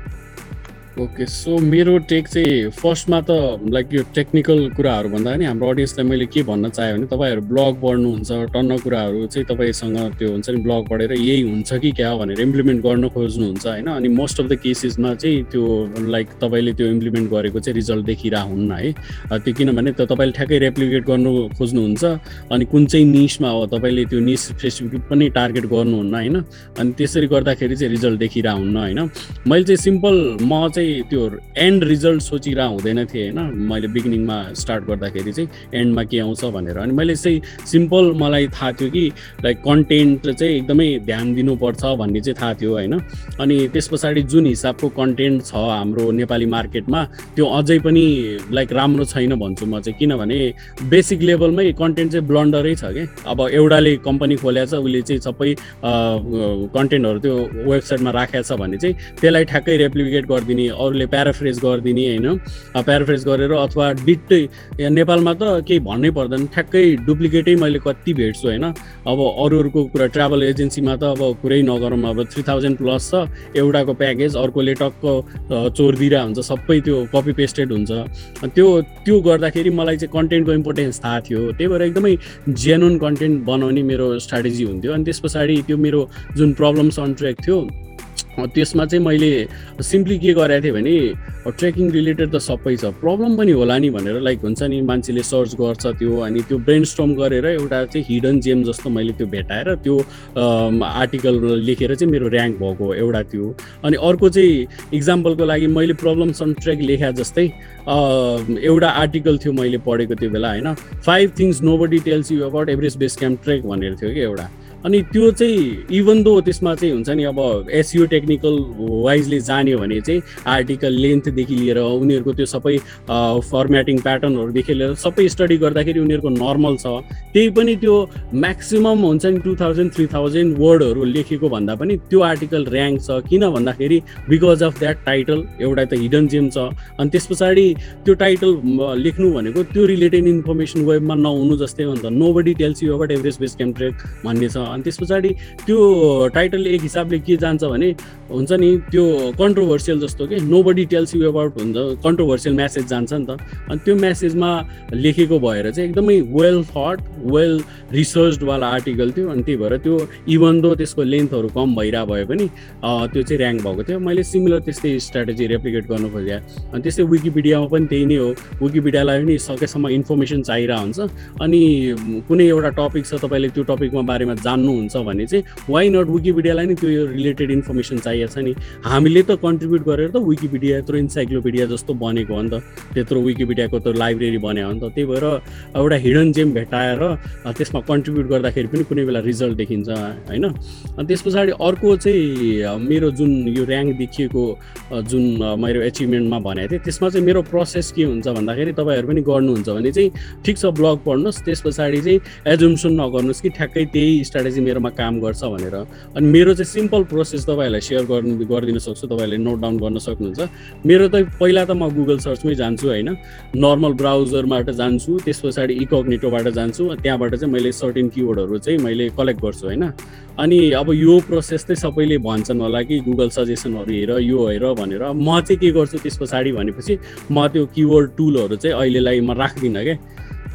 ओके सो मेरो टेक चाहिँ फर्स्टमा त लाइक यो टेक्निकल कुराहरू भन्दा नि हाम्रो अडियन्सलाई मैले के भन्न चाहेँ भने तपाईँहरू ब्लग पढ्नुहुन्छ टन्न कुराहरू चाहिँ तपाईँसँग त्यो हुन्छ नि ब्लग पढेर यही हुन्छ कि क्या भनेर इम्प्लिमेन्ट गर्न खोज्नुहुन्छ होइन? अनि मोस्ट अफ द केसेसमा चाहिँ त्यो लाइक तपाईँले त्यो इम्प्लिमेन्ट गरेको चाहिँ रिजल्ट देखिरह हुन्न है त्यो किनभने त तपाईँले ठ्याक्कै रेप्लिकेट गर्नु खोज्नुहुन्छ अनि कुन चाहिँ निसमा हो तपाईँले त्यो निस स्पेसिफिक पनि टार्गेट गर्नुहुन्न होइन? अनि त्यसरी गर्दाखेरि चाहिँ रिजल्ट देखिरह हुन्न होइन? मैले चाहिँ सिम्पल म चाहिँ चाहिँ त्यो एन्ड रिजल्ट सोचिरह हुँदैन थिएँ होइन? मैले बिगिनिङमा स्टार्ट गर्दाखेरि चाहिँ एन्डमा के आउँछ भनेर। अनि मैले चाहिँ सिम्पल मलाई थाहा थियो कि लाइक कन्टेन्ट चाहिँ एकदमै ध्यान दिनुपर्छ भन्ने चाहिँ थाहा थियो होइन? अनि त्यस पछाडि जुन हिसाबको कन्टेन्ट छ हाम्रो नेपाली मार्केटमा त्यो अझै पनि लाइक राम्रो छैन भन्छु म चाहिँ। किनभने बेसिक लेभलमै कन्टेन्ट चाहिँ ब्लन्डरै छ कि? अब एउटाले कम्पनी खोलेको छ उसले चाहिँ सबै कन्टेन्टहरू त्यो वेबसाइटमा राखेको छ भने चाहिँ त्यसलाई ठ्याक्कै रेप्लिकेट गरिदिने अरूले प्याराफ्रेज गरिदिने होइन? प्याराफ्रेज गरेर अथवा डिट्टै नेपालमा त केही भन्नै पर्दैन ठ्याक्कै डुप्लिकेटै मैले कति भेट्छु होइन? अब अरूहरूको कुरा ट्राभल एजेन्सीमा त अब कुरै नगरौँ अब थ्री थाउजन्ड प्लस छ एउटाको प्याकेज अर्कोले टक्क चोरिदिरहेको हुन्छ सबै त्यो कपी पेस्टेड हुन्छ। त्यो त्यो गर्दाखेरि मलाई चाहिँ कन्टेन्टको इम्पोर्टेन्स थाहा थियो। त्यही भएर एकदमै जेनुन कन्टेन्ट बनाउने मेरो स्ट्राटेजी हुन्थ्यो। अनि त्यस पछाडि त्यो मेरो जुन प्रब्लम सन्ट्रेक थियो त्यसमा चाहिँ मैले सिम्पली के गरेको थिएँ भने ट्रेकिङ रिलेटेड त सबै छ। प्रब्लम पनि होला नि भनेर लाइक हुन्छ नि मान्छेले सर्च गर्छ त्यो अनि त्यो ब्रेन स्ट्रम गरेर एउटा चाहिँ हिडन जेम जस्तो मैले त्यो भेटाएर त्यो आर्टिकल लेखेर चाहिँ मेरो ऱ्याङ्क भएको एउटा त्यो अनि अर्को चाहिँ इक्जाम्पलको लागि मैले प्रब्लम सम ट्रेक लेखा जस्तै एउटा आर्टिकल थियो मैले पढेको त्यो बेला होइन five things nobody tells you about average base camp trek भनेर थियो कि एउटा। अनि त्यो चाहिँ इभन दो त्यसमा चाहिँ हुन्छ नि अब एसयु टेक्निकल वाइजले जान्यो भने चाहिँ आर्टिकल लेन्थदेखि लिएर उनीहरूको त्यो सबै फर्मेटिङ प्याटर्नहरूदेखि लिएर सबै स्टडी गर्दाखेरि उनीहरूको नर्मल छ। त्यही पनि त्यो म्याक्सिमम् हुन्छ नि टु थाउजन्ड थ्री थाउजन्ड वर्डहरू लेखेको भन्दा पनि त्यो आर्टिकल ऱ्याङ्क छ। किन भन्दाखेरि बिकज अफ द्याट टाइटल एउटा त हिडन जेम छ। अनि त्यस पछाडि त्यो टाइटल लेख्नु भनेको त्यो रिलेटेड इन्फर्मेसन वेबमा नहुनु जस्तै त nobody tells you about average base camp trek भन्ने छ। अनि त्यस पछाडि त्यो टाइटल एक हिसाबले के जान्छ भने हुन्छ नि त्यो कन्ट्रोभर्सियल जस्तो कि nobody tells you about हुन्छ कन्ट्रोभर्सियल म्यासेज जान्छ नि त। अनि त्यो म्यासेजमा लेखेको भएर चाहिँ एकदमै वेल थट वेल रिसर्चवाला आर्टिकल थियो। अनि त्यही भएर त्यो इभन दो त्यसको लेन्थहरू कम भइरह भए पनि त्यो चाहिँ ऱ्याङ्क भएको थियो। मैले सिमिलर त्यस्तै स्ट्राटेजी रेप्लिकेट गर्नु खोजेँ। अनि त्यस्तै विकिपिडियामा पनि त्यही नै हो। विकिपिडियालाई पनि सकेसम्म इन्फर्मेसन चाहिरहेको हुन्छ। अनि कुनै एउटा टपिक छ तपाईँले त्यो टपिकमा बारेमा जान्नुहुन्छ भने चाहिँ वाइ नट विकिपिडियालाई नै त्यो रिलेटेड इन्फर्मेसन चाहिएको छ नि? हामीले त कन्ट्रिब्युट गरेर त विकिपिडिया यत्रो इन्साइक्लोपिडिया जस्तो बनेको हो नि त। त्यत्रो विकिपिडियाको त लाइब्रेरी बन्यो हो नि त। त्यही भएर एउटा हिडन जेम भेटाएर त्यसमा कन्ट्रिब्युट गर्दाखेरि पनि कुनै बेला रिजल्ट देखिन्छ होइन? अनि त्यस पछाडि अर्को चाहिँ मेरो जुन यो ऱ्याङ्क देखिएको जुन मेरो एचिभमेन्टमा भनेको थिएँ त्यसमा चाहिँ मेरो प्रोसेस के हुन्छ भन्दाखेरि तपाईँहरू पनि गर्नुहुन्छ भने चाहिँ ठिक छ ब्लग पढ्नुहोस्। त्यस पछाडि चाहिँ एजुम्सन नगर्नुहोस् कि ठ्याक्कै त्यही स्ट्राटेजी स्ट्राटेजी मेरोमा काम गर्छ भनेर। अनि मेरो चाहिँ सिम्पल प्रोसेस तपाईँहरूलाई सेयर गर्नु गरिदिन सक्छु तपाईँहरूले नोट डाउन गर्न सक्नुहुन्छ। मेरो त पहिला त म गुगल सर्चमै जान्छु होइन। नर्मल ब्राउजरबाट जान्छु त्यस पछाडि इकग्नेटोबाट जान्छु त्यहाँबाट चाहिँ मैले सर्टेन किवर्डहरू चाहिँ मैले कलेक्ट गर्छु होइन। अनि अब यो प्रोसेस चाहिँ सबैले भन्छन् होला कि गुगल सजेसनहरू हेर यो हेर भनेर। म चाहिँ के गर्छु त्यस पछाडि भनेपछि म त्यो किवर्ड टुलहरू चाहिँ अहिलेलाई म राख्दिनँ क्या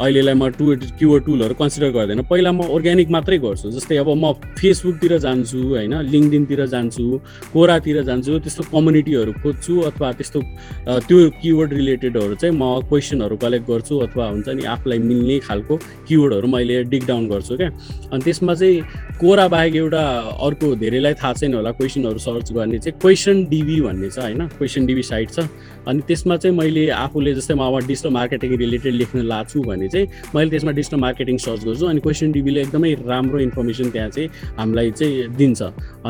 अहिलेलाई म टु किवर्ड टुलहरू कन्सिडर गर्दैन। पहिला म अर्ग्यानिक मात्रै गर्छु जस्तै अब म फेसबुकतिर जान्छु होइन लिङ्कडिनतिर जान्छु कोरातिर जान्छु त्यस्तो कम्युनिटीहरू खोज्छु अथवा त्यस्तो त्यो किवर्ड रिलेटेडहरू चाहिँ म क्वेसनहरू कलेक्ट गर्छु अथवा हुन्छ नि आफूलाई मिल्ने खालको किवर्डहरू मैले डिक डाउन गर्छु क्या। अनि त्यसमा चाहिँ कोरा बाहेक एउटा अर्को धेरैलाई थाहा छैन होला क्वेसनहरू सर्च गर्ने चाहिँ क्वेसन डिबी भन्ने छ होइन। क्वेसन डिबी साइट छ। अनि त्यसमा चाहिँ मैले आफूले जस्तै म अब डिजिटल मार्केटिङ रिलेटेड लेख्न लाग्छु भने चाहिँ मैले त्यसमा डिजिटल मार्केटिङ सर्च गर्छु अनि क्वेसन डिबीले एकदमै राम्रो इन्फर्मेसन त्यहाँ चाहिँ हामीलाई चाहिँ दिन्छ।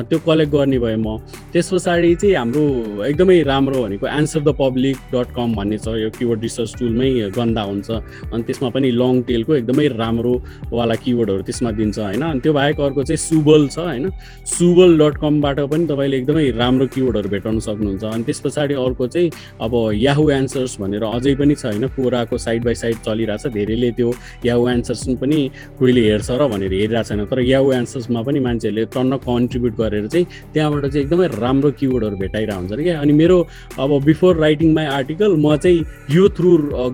त्यो कलेक्ट गर्ने भएँ म। त्यस पछाडि चाहिँ हाम्रो एकदमै राम्रो भनेको answer the public dot com भन्ने छ यो किवर्ड रिसर्च टुलमै गन्दा हुन्छ। अनि त्यसमा पनि लङ टेलको एकदमै राम्रोवाला किवर्डहरू त्यसमा दिन्छ होइन। अनि त्यो बाहेक अर्को चाहिँ सुबल छ होइन। सुबल डट कमबाट पनि तपाईँले एकदमै राम्रो किवर्डहरू भेटाउन सक्नुहुन्छ। अनि त्यस पछाडि अर्को चाहिँ अब याहु एन्सर्स भनेर अझै पनि छ होइन कोराको साइड बाई साइड चलिरहेछ धेरैले त्यो याहु एन्सर्स पनि कोहीले हेर्छ र भनेर हेरिरहेको छैन तर याहु एन्सर्समा पनि मान्छेहरूले टन्न कन्ट्रिब्युट गरेर चाहिँ त्यहाँबाट चाहिँ एकदमै राम्रो किवर्डहरू भेटाइरहेको हुन्छ। क्या? अनि मेरो अब बिफोर राइटिङ माई आर्टिकल म चाहिँ यो थ्रु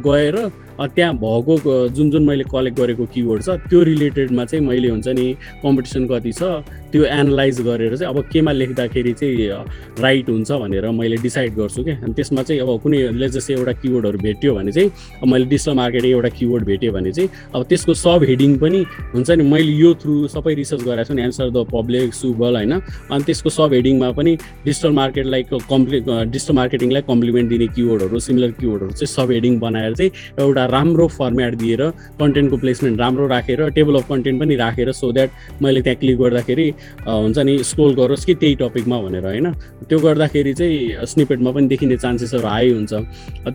गएर त्यहाँ भएको जुन जुन मैले कलेक्ट गरेको किवर्ड छ त्यो रिलेटेडमा चाहिँ मैले हुन्छ नि कम्पिटिसन कति छ त्यो एनालाइज गरेर चाहिँ अब केमा लेख्दाखेरि चाहिँ राइट हुन्छ भनेर मैले डिसाइड गर्छु क्या। अनि त्यसमा चाहिँ अब कुनैले जस्तै एउटा किवर्डहरू भेट्यो भने चाहिँ अब मैले डिजिटल मार्केटिङ एउटा किवर्ड भेट्यो भने चाहिँ अब त्यसको सब हेडिङ पनि हुन्छ नि मैले यो थ्रु सबै रिसर्च गराएको छु नि एन्सर द पब्लिक सुबल होइन। अनि त्यसको सब हेडिङमा पनि डिजिटल मार्केटलाई कम्प्लि डिजिटल मार्केटिङलाई कम्प्लिमेन्ट दिने किवर्डहरू सिमिलर किवर्डहरू चाहिँ सब हेडिङ बनाएर चाहिँ एउटा राम्रो फर्मेट दिएर कन्टेन्टको प्लेसमेन्ट राम्रो राखेर टेबल अफ कन्टेन्ट पनि राखेर सो द्याट मैले त्यहाँ क्लिक गर्दाखेरि हुन्छ नि स्क्रोल गरोस् कि त्यही टपिकमा भनेर होइन? त्यो गर्दाखेरि चाहिँ स्निपेटमा पनि देखिने चान्सेसहरू हाई हुन्छ।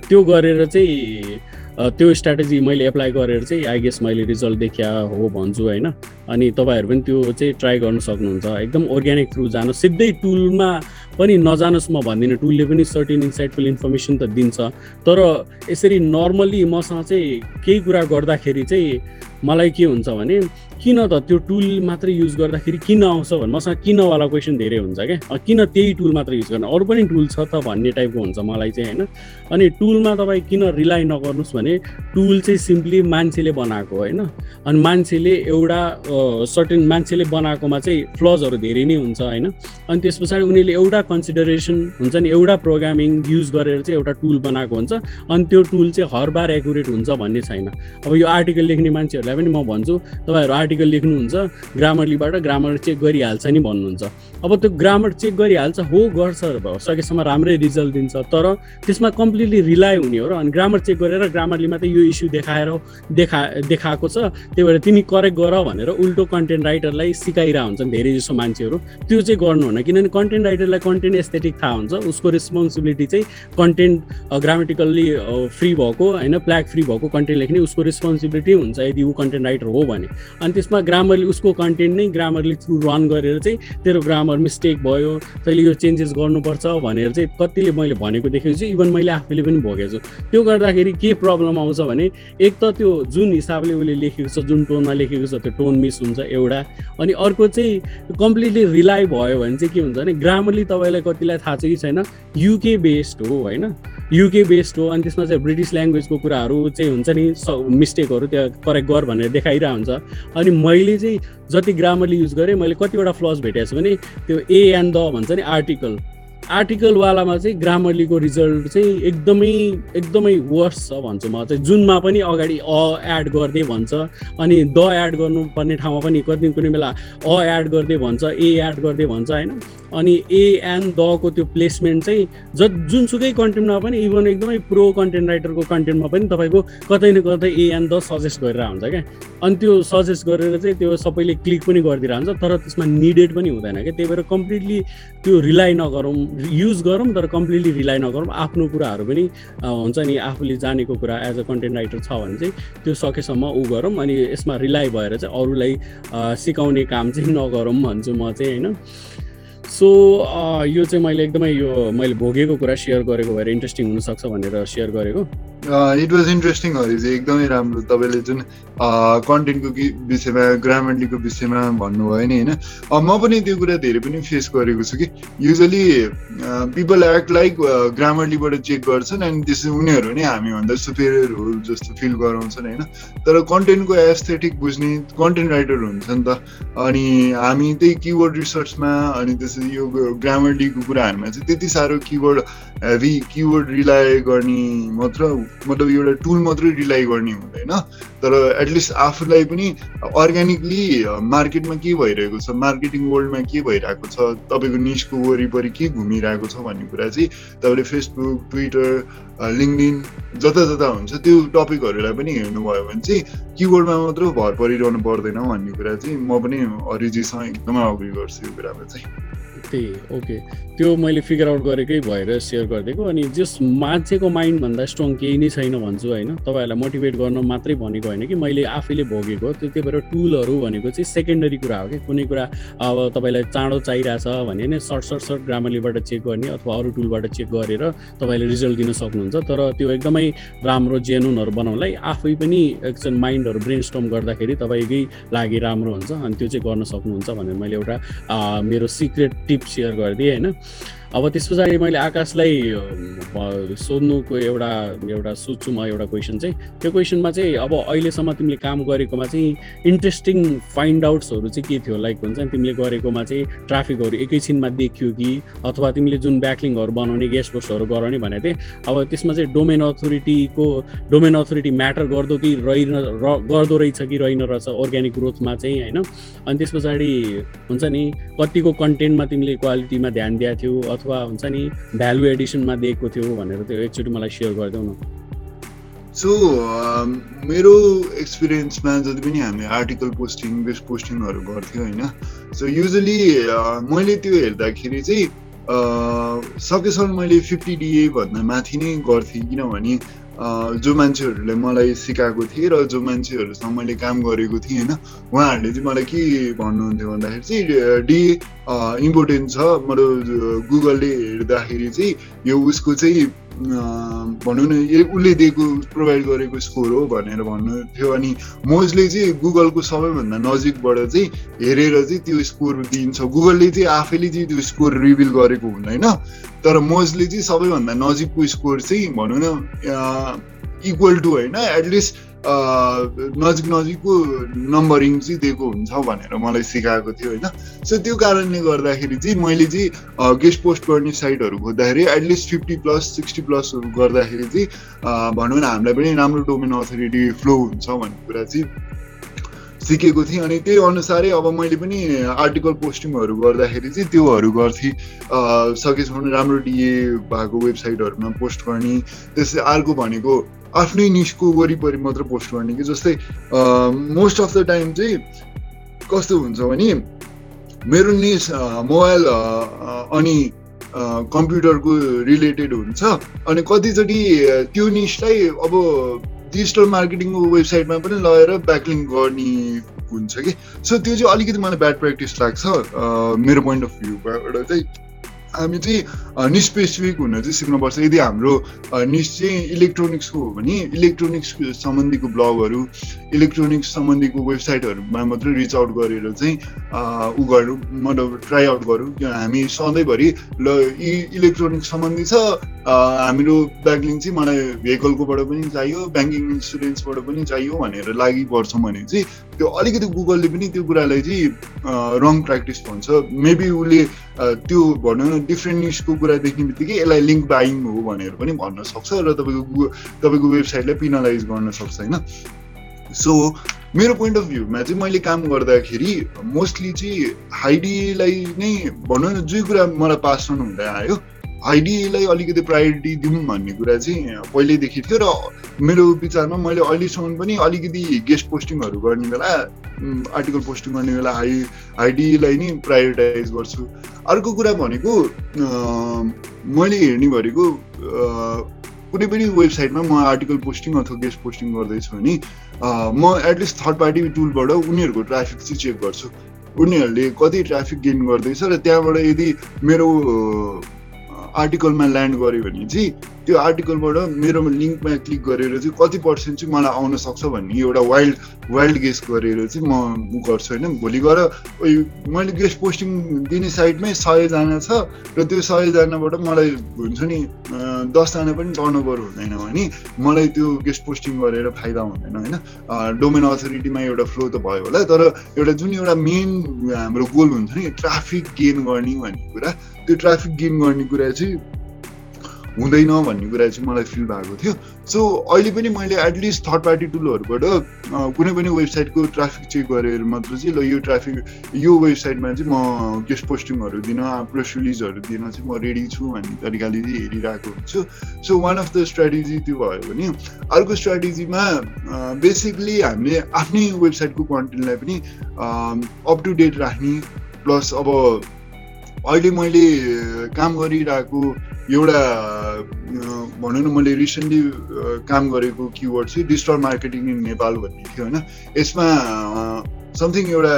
त्यो गरेर चाहिँ त्यो स्ट्राटेजी मैले एप्लाई गरेर चाहिँ आई गेस मैले रिजल्ट देखिया हो भन्छु होइन? अनि तपाईँहरू पनि त्यो चाहिँ ट्राई गर्न सक्नुहुन्छ। एकदम अर्ग्यानिक थ्रु जानु सिधै टुलमा पनि नजानुहोस् म भन्दिनँ। टुलले पनि सर्टेन इन्साइटफुल इन्फर्मेसन त दिन्छ। तर यसरी नर्मल्ली मसँग चाहिँ केही कुरा गर्दाखेरि चाहिँ मलाई के हुन्छ भने किन त त्यो टुल मात्रै युज गर्दाखेरि किन आउँछ भने मसँग किनवाला क्वेसन धेरै हुन्छ क्या। किन त्यही टुल मात्र युज गर्ने? अरू पनि टुल छ त भन्ने टाइपको हुन्छ मलाई चाहिँ होइन। अनि टुलमा तपाईँ किन रिलाइ नगर्नुहोस् भने टुल चाहिँ सिम्पली मान्छेले बनाएको होइन। अनि मान्छेले एउटा सर्टेन मान्छेले बनाएकोमा चाहिँ फ्लजहरू धेरै नै हुन्छ होइन। अनि त्यस पछाडि उनीहरूले एउटा कन्सिडरेसन हुन्छ नि एउटा प्रोग्रामिङ युज गरेर चाहिँ एउटा टुल बनाएको हुन्छ अनि त्यो टुल चाहिँ हर बार एकुरेट हुन्छ भन्ने छैन। अब यो आर्टिकल लेख्ने मान्छेहरूलाई पनि म भन्छु तपाईँहरू आर्टिकल लेख्नुहुन्छ ग्रामरलीबाट ग्रामर चेक गरिहाल्छ नि भन्नुहुन्छ। अब त्यो ग्रामर चेक गरिहाल्छ हो गर्छ सकेसम्म राम्रै रिजल्ट दिन्छ तर त्यसमा कम्प्लिटली रिलाइ हुने हो र अनि ग्रामर चेक गरेर ग्रामरलीमा त यो इस्यु देखाएर देखा देखाएको छ त्यही भएर तिमी करेक्ट गर भनेर उल्टो कन्टेन्ट राइटरलाई सिकाइरहेको हुन्छन् धेरै जसो मान्छेहरू। त्यो चाहिँ गर्नु हुन किनभने कन्टेन्ट राइटरलाई कन्टेन्ट एस्थेटिक थाहा हुन्छ। उसको रेस्पोन्सिबिलिटी चाहिँ कन्टेन्ट ग्रामेटिकल्ली फ्री भएको होइन प्ल्याग फ्री भएको कन्टेन्ट लेख्ने उसको रेस्पोन्सिबिलिटी हुन्छ यदि ऊ कन्टेन्ट राइटर हो भने। अनि त्यसमा ग्रामरली उसको कन्टेन्ट नै ग्रामरली थ्रु रन गरेर चाहिँ तेरो ग्रामर मिस्टेक भयो तैँले यो चेन्जेस गर्नुपर्छ भनेर चाहिँ कतिले मैले भनेको देखेको छु। इभन मैले आफैले पनि भोगेको छु। त्यो गर्दाखेरि के प्रब्लम आउँछ भने एक त त्यो जुन हिसाबले उसले लेखेको छ जुन टोनमा लेखेको छ त्यो टोन मिस हुन्छ एउटा। अनि अर्को चाहिँ कम्प्लिटली रिलाइ भयो भने चाहिँ के हुन्छ भने ग्रामरली तपाईँलाई कतिलाई थाहा छ कि छैन युके बेस्ड हो होइन? युके बेस्ड हो अनि त्यसमा चाहिँ ब्रिटिस ल्याङ्ग्वेजको कुराहरू चाहिँ हुन्छ नि स मिस्टेकहरू त्यहाँ करेक्ट गर भनेर देखाइरहेको हुन्छ। अनि मैले चाहिँ जति ग्रामरली युज गरेँ मैले कतिवटा फ्लज भेटेको छु भने त्यो ए एन्ड द भन्छ नि आर्टिकल आर्टिकलवालामा चाहिँ ग्रामरलीको रिजल्ट चाहिँ एकदमै एकदमै वर्स छ भन्छु म। चाहिँ जुनमा पनि अगाडि अ एड गर्दै भन्छ अनि द एड गर्नुपर्ने ठाउँमा पनि कति कुनै बेला अ एड गर्दै भन्छ ए एड गर्दै भन्छ होइन? अनि ए एन दको त्यो प्लेसमेन्ट चाहिँ ज जुनसुकै कन्टेन्टमा पनि इभन एकदमै प्रो कन्टेन्ट राइटरको कन्टेन्टमा पनि तपाईँको कतै न कतै ए एन द सजेस्ट गरेर हुन्छ क्या। अनि त्यो सजेस्ट गरेर चाहिँ त्यो सबैले क्लिक पनि हुन्छ तर त्यसमा निडेड पनि हुँदैन क्या। त्यही भएर कम्प्लिटली त्यो रिलाइ नगरौँ युज गरौँ तर कम्प्लिटली रिलाइ नगरौँ। आफ्नो कुराहरू पनि हुन्छ नि आफूले जानेको कुरा एज अ कन्टेन्ट राइटर छ भने चाहिँ त्यो सकेसम्म ऊ गरौँ। अनि यसमा रिलाइ भएर चाहिँ अरूलाई सिकाउने काम चाहिँ नगरौँ भन्छु म चाहिँ होइन। सो यो चाहिँ मैले एकदमै यो मैले भोगेको कुरा सेयर गरेको भएर इन्ट्रेस्टिङ हुनसक्छ भनेर सेयर गरेको। इट वाज इन्ट्रेस्टिङ हरि चाहिँ एकदमै राम्रो तपाईँले जुन कन्टेन्टको विषयमा ग्रामरलीको विषयमा भन्नुभयो नि होइन? म पनि त्यो कुरा धेरै पनि फेस गरेको छु कि युजली पिपल एक्ट लाइक ग्रामरलीबाट चेक गर्छन् अनि त्यसै उनीहरू नै हामीभन्दा सुपेरियर हो जस्तो फिल गराउँछन् होइन? तर कन्टेन्टको एस्थेटिक बुझ्ने कन्टेन्ट राइटर हुन्छ नि त। अनि हामी त्यही किवर्ड रिसर्चमा अनि त्यसरी यो ग्रामरलीको कुराहरूमा चाहिँ त्यति साह्रो किवर्ड हेभी किवर्ड रिलाइ गर्ने मात्र मतलब एउटा टुल मात्रै रिलाइ गर्ने हुँदैन। तर एटलिस्ट आफूलाई पनि अर्ग्यानिकली मार्केटमा के भइरहेको छ मार्केटिङ वर्ल्डमा के भइरहेको छ तपाईँको निस्को वरिपरि के घुमिरहेको छ भन्ने कुरा चाहिँ तपाईँले फेसबुक ट्विटर लिङ्कडिन जता जता हुन्छ त्यो टपिकहरूलाई पनि हेर्नुभयो भने चाहिँ किबोर्डमा मात्र भर परिरहनु पर्दैन भन्ने कुरा चाहिँ म पनि अरिजीसँग एकदमै अग्री गर्छु यो कुरामा चाहिँ। त्यही ओके त्यो मैले फिगर आउट गरेकै भएर सेयर गरिदिएको अनि जस मान्छेको माइन्डभन्दा स्ट्रङ केही नै छैन भन्छु होइन। तपाईँहरूलाई मोटिभेट गर्न मात्रै भनेको होइन कि मैले आफैले भोगेको त्यो त्यही भएर टुलहरू भनेको चाहिँ सेकेन्डरी कुरा हो कि। कुनै कुरा अब तपाईँलाई चाँडो चाहिरहेछ भने नै सर्ट सर्ट सर्ट ग्रामरलीबाट चेक गर्ने अथवा अरू टुलबाट चेक गरेर तपाईँले रिजल्ट दिन सक्नुहुन्छ। तर त्यो एकदमै राम्रो जेनुनहरू बनाउनलाई आफै पनि एकछिन माइन्डहरू ब्रेन स्टम गर्दाखेरि तपाईँकै लागि राम्रो हुन्छ अनि त्यो चाहिँ गर्न सक्नुहुन्छ भनेर मैले एउटा मेरो सिक्रेट टिप सेयर गरिदिएँ होइन अब त्यस पछाडि मैले आकाशलाई सोध्नुको एउटा एउटा सोध्छु म एउटा क्वेसन चाहिँ। त्यो क्वेसनमा चाहिँ अब अहिलेसम्म तिमीले काम गरेकोमा चाहिँ इन्ट्रेस्टिङ फाइन्ड आउट्सहरू चाहिँ के थियो? लाइक हुन्छ नि तिमीले गरेकोमा चाहिँ ट्राफिकहरू एकैछिनमा देखियो कि? अथवा तिमीले जुन ब्याकलिङहरू बनाउने गेस्ट पोस्टहरू गराउने भनेको थिएँ। अब त्यसमा चाहिँ डोमेन अथोरिटीको डोमेन अथोरिटी म्याटर गर्दो कि रहेन गर्दो रहेछ कि रहेन रहेछ अर्ग्यानिक ग्रोथमा चाहिँ होइन? अनि त्यस पछाडि हुन्छ नि कतिको कन्टेन्टमा तिमीले क्वालिटीमा ध्यान दिएको थियो? अथवा हुन्छ नि भ्यालु एडिसनमा दिएको थियो भनेर त्यो एकचोटि मलाई सेयर गरिदेऊ न। सो मेरो एक्सपिरियन्समा जति पनि हामी आर्टिकल पोस्टिङ बेस्ट पोस्टिङहरू गर्थ्यौँ होइन सो युजली मैले त्यो हेर्दाखेरि चाहिँ सकेसम्म मैले फिफ्टी डिए भन्दा माथि नै गर्थेँ किनभने जो मान्छेहरूले मलाई सिकाएको थिएँ र जो मान्छेहरूसँग मैले काम गरेको थिएँ होइन? उहाँहरूले चाहिँ मलाई के भन्नुहुन्थ्यो भन्दाखेरि चाहिँ डी इम्पोर्टेन्ट छ। मतलब गुगलले हेर्दाखेरि चाहिँ यो उसको चाहिँ भनौँ न उसले दिएको प्रोभाइड गरेको स्कोर हो भनेर भन्नु थियो। अनि मोजले चाहिँ गुगलको सबैभन्दा नजिकबाट चाहिँ हेरेर चाहिँ त्यो स्कोर दिन्छ। गुगलले चाहिँ आफैले चाहिँ त्यो स्कोर रिभिल गरेको हुँदैन। तर मोजले चाहिँ सबैभन्दा नजिकको स्कोर चाहिँ भनौँ न इक्वल टु होइन एटलिस्ट नजिक नजिकको नम्बरिङ चाहिँ दिएको हुन्छ भनेर मलाई सिकाएको थियो होइन? सो त्यो कारणले गर्दाखेरि चाहिँ मैले चाहिँ गेस्ट पोस्ट गर्ने साइटहरू खोज्दाखेरि at least fifty plus sixty प्लसहरू गर्दाखेरि चाहिँ भनौँ न हामीलाई पनि राम्रो डोमेन अथोरिटी फ्लो हुन्छ भन्ने कुरा चाहिँ सिकेको थिएँ। अनि त्यही अनुसारै अब मैले पनि आर्टिकल पोस्टिङहरू गर्दाखेरि चाहिँ त्योहरू गर्थेँ। सकेसम्म राम्रो डिए भएको वेबसाइटहरूमा पोस्ट गर्ने। त्यसै अर्को भनेको आफ्नै निस्को वरिपरि मात्र पोस्ट गर्ने कि जस्तै मोस्ट अफ द टाइम चाहिँ कस्तो हुन्छ भने मेरो निस मोबाइल अनि कम्प्युटरको रिलेटेड हुन्छ। अनि कतिचोटि त्यो निसलाई अब डिजिटल मार्केटिङको वेबसाइटमा पनि लगेर ब्याकलिङ गर्ने हुन्छ कि। सो त्यो चाहिँ अलिकति मलाई ब्याड प्र्याक्टिस लाग्छ मेरो पोइन्ट अफ भ्यूबाट चाहिँ। हामी चाहिँ निस्पेसिफिक हुन चाहिँ सिक्नुपर्छ। यदि हाम्रो निस चाहिँ इलेक्ट्रोनिक्सको हो भने इलेक्ट्रोनिक्स सम्बन्धीको ब्लगहरू इलेक्ट्रोनिक्स सम्बन्धीको वेबसाइटहरूमा मात्रै रिच आउट गरेर चाहिँ उ गरौँ मतलब ट्राई आउट गरौँ। हामी सधैँभरि ल इ इलेक्ट्रोनिक्स सम्बन्धी छ हाम्रो ब्याङ्किङ चाहिँ मलाई भेहिकलकोबाट पनि चाहियो ब्याङ्किङ इन्सुरेन्सबाट पनि चाहियो भनेर लागि पर्छौँ भने चाहिँ त्यो अलिकति गुगलले पनि त्यो कुरालाई चाहिँ रङ प्र्याक्टिस भन्छ। मेबी उसले त्यो भनौँ न डिफ्रेन्ट निस्टको कुरा देख्ने बित्तिकै यसलाई लिङ्क बाइङ हो भनेर पनि भन्न सक्छ र तपाईँको तपाईँको वेबसाइटलाई पिनलाइज गर्न सक्छ होइन? सो मेरो पोइन्ट अफ भ्यूमा चाहिँ मैले काम गर्दाखेरि मोस्टली चाहिँ हाइडीलाई नै भनौँ न जे कुरा मलाई पास अन हुँदै आयो हाइडीलाई अलिकति प्रायोरिटी दिउँ भन्ने कुरा चाहिँ पहिल्यैदेखि थियो र मेरो विचारमा मैले अहिलेसम्म पनि अलिकति गेस्ट पोस्टिङहरू गर्ने बेला आर्टिकल पोस्टिङ गर्ने बेला हाइ हाइडीलाई नै प्रायोरिटाइज गर्छु। अर्को कुरा भनेको मैले हेर्ने भनेको कुनै पनि वेबसाइटमा म आर्टिकल पोस्टिङ अथवा गेस्ट पोस्टिङ गर्दैछु भने म एटलिस्ट थर्ड पार्टी टुलबाट उनीहरूको ट्राफिक चाहिँ चेक गर्छु। उनीहरूले कति ट्राफिक गेन गर्दैछ र त्यहाँबाट यदि मेरो आर्टिकलमा ल्यान्ड गर्यो भने चाहिँ त्यो आर्टिकलबाट मेरो लिङ्कमा क्लिक गरेर चाहिँ कति पर्सेन्ट चाहिँ मलाई आउन सक्छ भन्ने एउटा वाइल्ड वाइल्ड गेस गरेर चाहिँ म उ गर्छु होइन? भोलि गएर मैले गेस्ट पोस्टिङ दिने साइडमै सयजना छ र त्यो सयजनाबाट मलाई हुन्छ नि दसजना पनि टर्नओभर हुँदैन भने मलाई त्यो गेस्ट पोस्टिङ गरेर फाइदा हुँदैन होइन? डोमेन अथोरिटीमा एउटा फ्लो त भयो होला तर एउटा जुन एउटा मेन हाम्रो गोल हुन्छ नि ट्राफिक गेन गर्ने भन्ने कुरा त्यो ट्राफिक गेन गर्ने कुरा चाहिँ हुँदैन भन्ने कुरा चाहिँ मलाई फिल भएको थियो। सो अहिले पनि मैले एटलिस्ट थर्ड पार्टी टुलहरूबाट कुनै पनि वेबसाइटको ट्राफिक चेक गरेर मात्र चाहिँ ल यो ट्राफिक यो वेबसाइटमा चाहिँ म गेस्ट पोस्टिङहरू दिन प्रेस रिलिजहरू दिन चाहिँ म रेडी छु भन्ने तरिकाले चाहिँ हेरिरहेको हुन्छु। So one of the strategy त्यो भयो भने अर्को स्ट्राटेजीमा बेसिकली हामीले आफ्नै वेबसाइटको कन्टेन्टलाई पनि अप टु डेट राख्ने प्लस अब अहिले मैले काम गरिरहेको एउटा भनौँ न मैले रिसेन्टली काम गरेको किवर्ड चाहिँ डिजिटल मार्केटिङ इन नेपाल भन्ने थियो होइन। यसमा समथिङ एउटा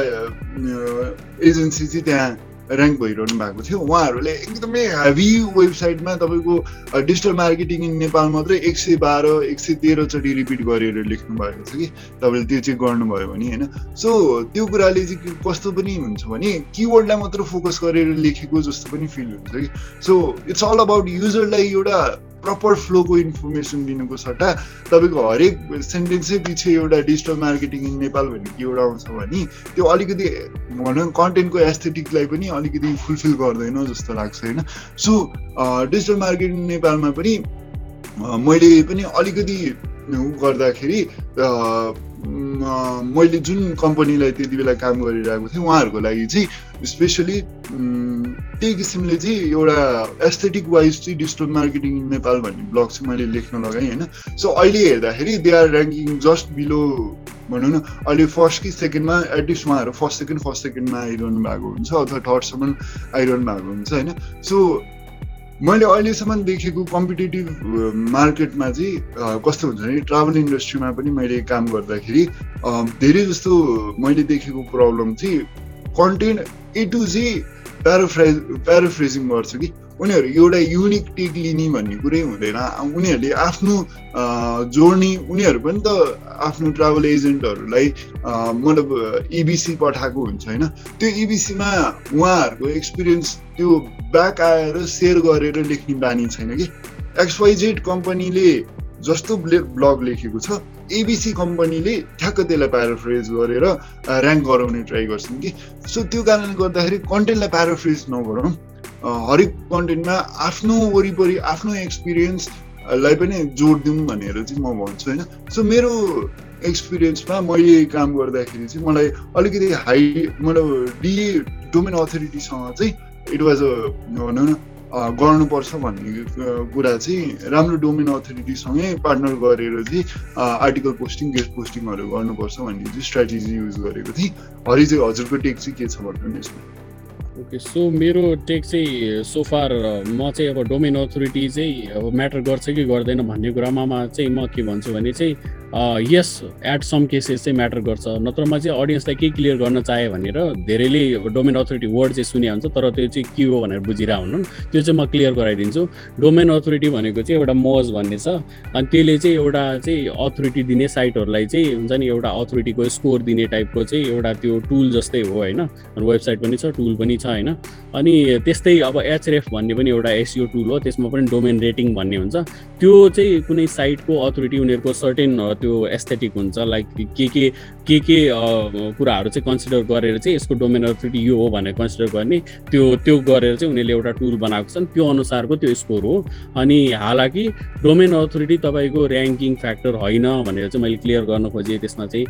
एजेन्सी चाहिँ त्यहाँ ऱ्याङ्क भइरहनु भएको थियो। उहाँहरूले एकदमै हेभी वेबसाइटमा तपाईँको डिजिटल मार्केटिङ इन नेपाल मात्रै एक सय बाह्र एक सय तेह्रचोटि रिपिट गरेर लेख्नु भएको छ कि? तपाईँले त्यो चाहिँ गर्नुभयो भने होइन? सो त्यो कुराले चाहिँ कस्तो पनि हुन्छ भने किवर्डलाई मात्र फोकस गरेर लेखेको जस्तो पनि फिल हुन्छ कि? सो इट्स अल अबाउट युजरलाई एउटा प्रपर फ्लोको इन्फर्मेसन दिनुको सट्टा तपाईँको हरेक सेन्टेन्सै पछि एउटा डिजिटल मार्केटिङ इन नेपाल भन्ने के एउटा आउँछ भने त्यो अलिकति भनौँ कन्टेन्टको एस्थेटिकलाई पनि अलिकति फुलफिल गर्दैन जस्तो लाग्छ होइन? सो डिजिटल मार्केटिङ नेपालमा पनि मैले पनि अलिकति गर्दाखेरि मैले जुन कम्पनीलाई त्यति बेला काम गरिरहेको थिएँ उहाँहरूको लागि चाहिँ स्पेसली त्यही किसिमले चाहिँ एउटा एस्थेटिक वाइज चाहिँ डिजिटल मार्केटिङ इन नेपाल भन्ने ब्लग चाहिँ मैले लेख्न लगाएँ होइन। सो अहिले हेर्दाखेरि they are ranking just below भनौँ न अहिले फर्स्ट कि सेकेन्डमा एटलिस्ट उहाँहरू फर्स्ट सेकेन्ड फर्स्ट सेकेन्डमा आइरहनु भएको हुन्छ अथवा थर्डसम्म आइरहनु भएको हुन्छ होइन। सो मैले अहिलेसम्म देखेको कम्पिटेटिभ मार्केटमा चाहिँ कस्तो हुन्छ भने ट्राभल इन्डस्ट्रीमा पनि मैले काम गर्दाखेरि धेरै जस्तो मैले देखेको प्रब्लम चाहिँ कन्टेन्ट ए टु जी प्याराफ्राइज प्याराफ्रेजिङ गर्छ कि। उनीहरू एउटा युनिक टेक लिने भन्ने कुरै हुँदैन। उनीहरूले आफ्नो जोड्ने उनीहरू पनि त आफ्नो ट्राभल एजेन्टहरूलाई मतलब इबिसी पठाएको हुन्छ होइन? त्यो इबिसीमा उहाँहरूको एक्सपिरियन्स त्यो ब्याक आएर सेयर गरेर लेख्ने बानी छैन कि? एक्सवाइजेड कम्पनीले जस्तो ब्लग लेखेको छ एबिसी कम्पनीले ठ्याक्क त्यसलाई प्याराफ्रेज गरेर ऱ्याङ्क गराउने ट्राई गर्छन् कि? सो त्यो कारणले गर्दाखेरि कन्टेन्टलाई प्याराफ्रेज नगरौँ। हरेक कन्टेन्टमा आफ्नो वरिपरि आफ्नो एक्सपिरियन्सलाई पनि जोड दिउँ भनेर चाहिँ म भन्छु होइन? सो मेरो एक्सपिरियन्समा मैले काम गर्दाखेरि चाहिँ मलाई अलिकति हाई मतलब डी डोमेन अथोरिटीसँग चाहिँ इट वाज अ भनौँ न गर्नुपर्छ भन्ने कुरा चाहिँ राम्रो डोमेन अथोरिटीसँगै पार्टनर गरेर चाहिँ आर्टिकल पोस्टिङ गेस्ट पोस्टिङहरू गर्नुपर्छ भन्ने चाहिँ स्ट्राटेजी युज गरेको थिएँ। हरि चाहिँ हजुरको टेक चाहिँ के छ भन्नु यसमा? ओके सो मेरो टेक चाहिँ सोफार म चाहिँ अब डोमेन अथोरिटी चाहिँ अब म्याटर गर्छ कि गर्दैन भन्ने कुरामा मा चाहिँ म के भन्छु भने चाहिँ यस एट सम केसेस चाहिँ म्याटर गर्छ। नत्रमा चाहिँ अडियन्सलाई के क्लियर गर्न चाहे भनेर धेरैले डोमेन अथोरिटी वर्ड चाहिँ सुने हुन्छ तर त्यो चाहिँ के हो भनेर बुझिरहेको हुनु त्यो चाहिँ म क्लियर गराइदिन्छु। डोमेन अथोरिटी भनेको चाहिँ एउटा मज भन्ने छ। अनि त्यसले चाहिँ एउटा चाहिँ अथोरिटी दिने साइटहरूलाई चाहिँ हुन्छ नि एउटा अथोरिटीको स्कोर दिने टाइपको चाहिँ एउटा त्यो टुल जस्तै हो होइन? वेबसाइट पनि छ टुल पनि छ। होइन? अनि त्यस्तै अब एचएफ भन्ने पनि एउटा एसियो टुल हो त्यसमा पनि डोमेन रेटिङ भन्ने हुन्छ। त्यो चाहिँ कुनै साइटको अथोरिटी उनीहरूको सर्टेन त्यो एस्थेटिक हुन्छ। लाइक के के के के कुराहरू चाहिँ कन्सिडर गरेर चाहिँ यसको डोमेन अथोरिटी यो हो भनेर कन्सिडर गर्ने त्यो त्यो गरेर चाहिँ उनीहरूले एउटा टुल बनाएको छन्। त्यो अनुसारको त्यो स्कोर हो। अनि हालाकि डोमेन अथोरिटी तपाईँको ऱ्याङ्किङ फ्याक्टर होइन भनेर चाहिँ मैले क्लियर गर्न खोजेँ। त्यसमा चाहिँ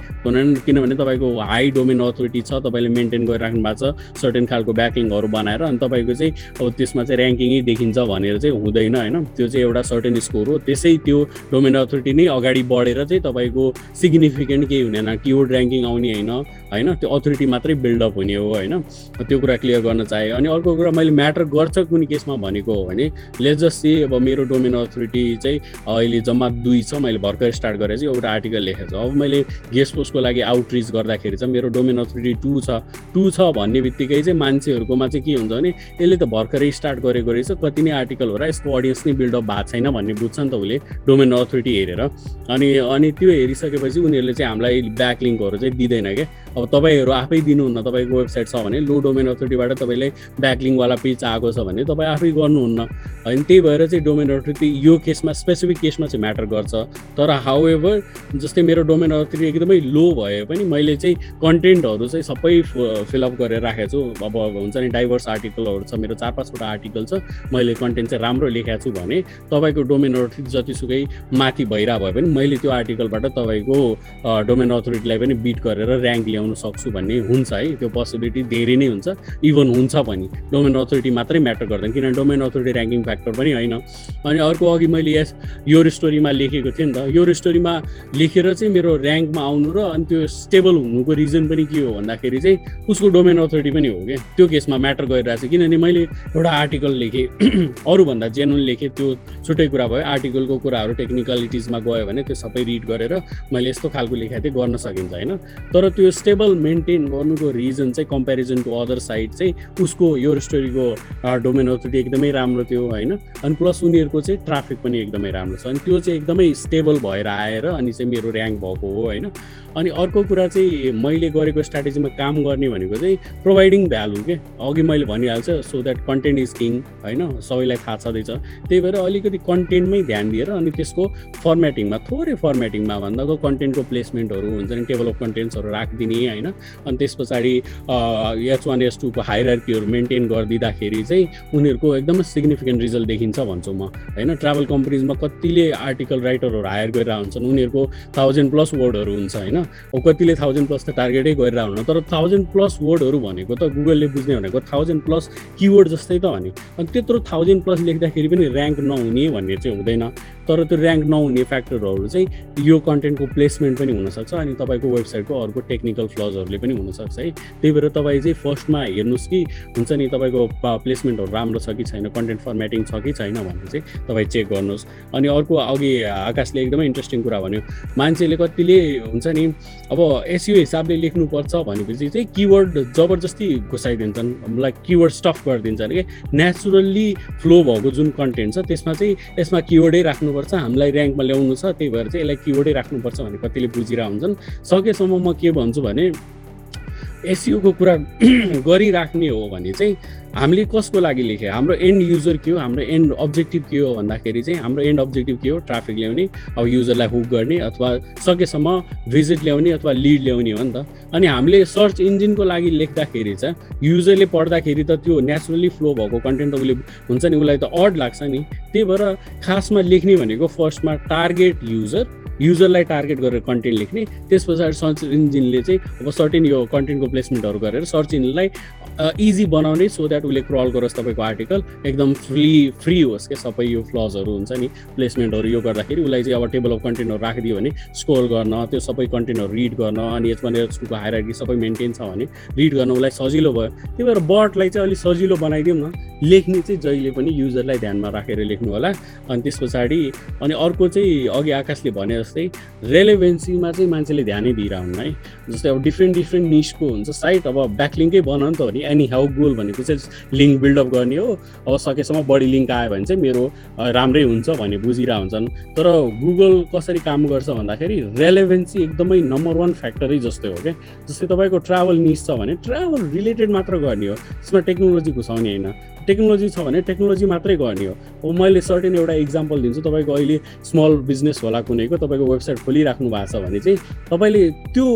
किनभने तपाईँको हाई डोमेन अथोरिटी छ तपाईँले मेन्टेन गरिराख्नु भएको छ। सर्टेन खालको ब्याकिङहरू बनाएर अनि तपाईँको चाहिँ अब त्यसमा चाहिँ ऱ्याङ्किङै देखिन्छ भनेर चाहिँ हुँदैन होइन? त्यो चाहिँ एउटा सर्टेन स्कोर हो। त्यसै त्यो डोमेन अथोरिटी नै अगाडि बढेर चाहिँ तपाईँको सिग्निफिकेन्ट केही हुनेन किवर्ड ऱ्याङ्किङ आउने होइन होइन? त्यो अथोरिटी मात्रै बिल्डअप हुने हो होइन? त्यो कुरा क्लियर गर्न चाहेँ। अनि अर्को कुरा मैले म्याटर गर्छ कुनै केसमा भनेको हो भने लेट जस्ट सी अब मेरो डोमेन अथोरिटी चाहिँ अहिले जम्मा दुई छ मैले भर्खर स्टार्ट गरेर चाहिँ एउटा आर्टिकल लेखेको छु। अब मैले गेस्ट पोस्टको लागि आउटरिच गर्दाखेरि चाहिँ मेरो डोमेन अथोरिटी टू छ। टू छ भन्ने बित्तिकै चाहिँ मान्छेहरूकोमा चाहिँ के हुन्छ भने यसले त भर्खरै स्टार्ट गरेको रहेछ। कति नै आर्टिकल हो र यसको अडियन्स नै बिल्डअप भएको छैन भन्ने बुझ्छ नि त उसले डोमेन अथोरिटी हेरेर। अनि अनि त्यो हेरिसकेपछि उनीहरूले चाहिँ हामीलाई ब्याक लिङ्कहरू चाहिँ दिँदैन क्या अब तपाईँहरू आफै दिनुहुन्न तपाईँको वेबसाइट छ भने लो डोमेन अथोरिटीबाट तपाईँले ब्याकलिङवाला पेज आएको छ भने तपाईँ आफै गर्नुहुन्न। होइन त्यही भएर चाहिँ डोमेन अथोरिटी यो केसमा स्पेसिफिक केसमा चाहिँ म्याटर गर्छ। तर हाउ एभर जस्तै मेरो डोमेन अथोरिटी एकदमै लो भए पनि मैले चाहिँ कन्टेन्टहरू चाहिँ सबै फिलअप गरेर राखेको छु। अब हुन्छ नि डाइभर्स आर्टिकलहरू छ मेरो चार पाँचवटा आर्टिकल छ मैले कन्टेन्ट चाहिँ राम्रो लेखेको छु भने तपाईँको डोमेन अथोरिटी जतिसुकै माथि भइरहेको भए पनि मैले त्यो आर्टिकलबाट तपाईँको डोमेन अथोरिटीलाई पनि बिट गरेर ऱ्याङ्क ल्याउन सक्छु भन्ने हुन्छ है। त्यो पोसिबिलिटी धेरै नै हुन्छ। इभन हुन्छ पनि। डोमेन अथोरिटी मात्रै म्याटर गर्दैन। किनभने डोमेन अथोरिटी ऱ्याङ्किङ फ्याक्टर पनि होइन। अनि अर्को अघि मैले यस यो स्टोरीमा लेखेको थिएँ नि त। यो स्टोरीमा लेखेर चाहिँ मेरो ऱ्याङ्कमा आउनु र अनि त्यो स्टेबल हुनुको रिजन पनि के हो भन्दाखेरि चाहिँ उसको डोमेन अथोरिटी पनि हो क्या त्यो केसमा म्याटर गरिरहेको छ किनभने मैले एउटा आर्टिकल लेखेँ। अरूभन्दा जेनुन लेखेँ। त्यो छुट्टै कुरा भयो। आर्टिकलको कुराहरू टेक्निकलिटिजमा गयो भने त्यो सबै रिड गरेर मैले यस्तो खालको चाहिँ गर्न सकिन्छ होइन? तर त्यो स्टेबल मेन्टेन गर्नुको रिजन चाहिँ कम्पेरिजन टु अदर साइड चाहिँ उसको यो स्टोरीको डोमेन अथोरिटी एकदमै राम्रो थियो होइन? अनि प्लस उनीहरूको चाहिँ ट्राफिक पनि एकदमै राम्रो छ। अनि त्यो चाहिँ एकदमै स्टेबल भएर आएर अनि चाहिँ मेरो ऱ्याङ्क भएको हो होइन? अनि अर्को कुरा चाहिँ मैले गरेको स्ट्राटेजीमा काम गर्ने भनेको चाहिँ प्रोभाइडिङ भ्यालु के? अघि मैले भनिहाल्छ so that content is king होइन? सबैलाई थाहा छँदैछ। त्यही भएर अलिकति कन्टेन्टमै ध्यान दिएर अनि त्यसको फर्मेटिङमा थोरै फर्मेटिङमा भन्दाको कन्टेन्टको प्लेसमेन्टहरू हुन्छ नि टेबल अफ कन्टेन्ट्सहरू राखिदिने होइन? अनि त्यस पछाडि एच वान एच टूको हाइरार्कीहरू मेन्टेन गरिदिँदाखेरि चाहिँ उनीहरूको एकदमै सिग्निफिकेन्ट रिजल्ट देखिन्छ भन्छु म होइन? ट्राभल कम्पनीजमा कतिले आर्टिकल राइटरहरू हायर गरेर हुन्छन् उनीहरूको थाउजन्ड प्लस वर्डहरू हुन्छ होइन? अब कतिले थाउजन्ड प्लस त टार्गेटै गरेर हुन्न तर थाउजन्ड प्लस वर्डहरू भनेको त गुगलले बुझ्ने भनेको थाउजन्ड प्लस किवर्ड जस्तै त नि। अनि त्यत्रो थाउजन्ड प्लस लेख्दाखेरि पनि ऱ्याङ्क नहुने भन्ने चाहिँ हुँदैन। तर त्यो ऱ्याङ्क नहुने फ्याक्टरहरू चाहिँ यो कन्टेन्टको प्लेसमेन्ट पनि हुनसक्छ अनि तपाईँको वेबसाइटको अर्को टेक्निकल फ्लजहरूले पनि हुनसक्छ है। त्यही भएर तपाईँ चाहिँ फर्स्टमा हेर्नुहोस् कि हुन्छ नि तपाईँको प्लेसमेन्टहरू राम्रो छ कि छैन कन्टेन्ट फर्मेटिङ छ कि छैन भन्ने चाहिँ तपाईँ चेक गर्नुहोस्। अनि अर्को अघि आकाशले एकदमै इन्ट्रेस्टिङ कुरा भन्यो मान्छेले कतिले हुन्छ नि अब एसयु हिसाबले लेख्नुपर्छ भनेपछि चाहिँ किवर्ड जबरजस्ती घुसाइदिन्छन् लाइक किवर्ड स्टफ गरिदिन्छन् कि? नेचुरल्ली फ्लो भएको जुन कन्टेन्ट छ त्यसमा चाहिँ यसमा किवर्डै राख्नुपर्छ। हामीलाई ऱ्याङ्कमा ल्याउनु छ त्यही भएर चाहिँ यसलाई किवर्डै राख्नुपर्छ भने कतिले बुझिरहेको हुन्छन्। सकेसम्म म के भन्छु भने एसयुको कुरा गरिराख्ने हो भने चाहिँ हामीले कसको लागि लेख्यो हाम्रो एन्ड युजर के हो? हाम्रो एन्ड अब्जेक्टिभ के हो भन्दाखेरि चाहिँ हाम्रो एन्ड अब्जेक्टिभ के हो? ट्राफिक ल्याउने अब युजरलाई हुक गर्ने अथवा सकेसम्म भिजिट ल्याउने अथवा लिड ल्याउने हो नि त। अनि हामीले सर्च इन्जिनको लागि लेख्दाखेरि चाहिँ युजरले पढ्दाखेरि त त्यो नेचुरली फ्लो भएको कन्टेन्ट त उसले हुन्छ नि उसलाई त अड लाग्छ नि। त्यही भएर खासमा लेख्ने भनेको फर्स्टमा टार्गेट युजर युजरलाई टार्गेट गरेर कन्टेन्ट लेख्ने त्यस पछाडि सर्च इन्जिनले चाहिँ अब सर्टेन यो कन्टेन्टको प्लेसमेन्टहरू गरेर सर्च इन्जिनलाई इजी बनाउने सो द्याट उसले क्रल गरोस् तपाईँको आर्टिकल एकदम फ्री फ्री होस् क्या सबै यो फ्लजहरू हुन्छ नि प्लेसमेन्टहरू यो गर्दाखेरि उसलाई चाहिँ अब टेबल अफ कन्टेन्टहरू राखिदियो भने स्कोर गर्न त्यो सबै कन्टेन्टहरू रिड गर्न अनि यसमा यसको हाइरार्की सबै मेन्टेन छ भने रिड गर्न उसलाई सजिलो भयो। त्यही भएर बटलाई चाहिँ अलिक सजिलो बनाइदिउँ न। लेख्ने चाहिँ जहिले पनि युजरलाई ध्यानमा राखेर लेख्नु होला। अनि त्यस पछाडि अनि अर्को चाहिँ अघि आकाशले भने जस्तै रेलेभेन्सीमा चाहिँ मान्छेले ध्यानै दिइरहनु है। जस्तै अब डिफ्रेन्ट डिफ्रेन्ट निस्को हुन्छ। साइट अब ब्याकलिङ्कै बन नि त हो नि। एनी हाउ गोल भनेको चाहिँ लिङ्क बिल्डअप गर्ने हो। अब सकेसम्म बढी लिङ्क आयो भने चाहिँ मेरो राम्रै हुन्छ भन्ने बुझिरहेको हुन्छन्। तर गुगल कसरी काम गर्छ भन्दाखेरि रेलेभेन्सी एकदमै नम्बर वान फ्याक्टरै जस्तै हो क्या जस्तै तपाईँको ट्राभल निस छ भने ट्राभल रिलेटेड मात्र गर्ने हो। त्यसमा टेक्नोलोजी घुसाउने होइन। टेक्नोलोजी छ भने टेक्नोलोजी मात्रै गर्ने हो। अब मैले सर्टेन एउटा इक्जाम्पल दिन्छु तपाईँको अहिले स्मल बिजनेस होला कुनैको तपाईँको वेबसाइट खोलिराख्नु भएको छ भने चाहिँ तपाईँले त्यो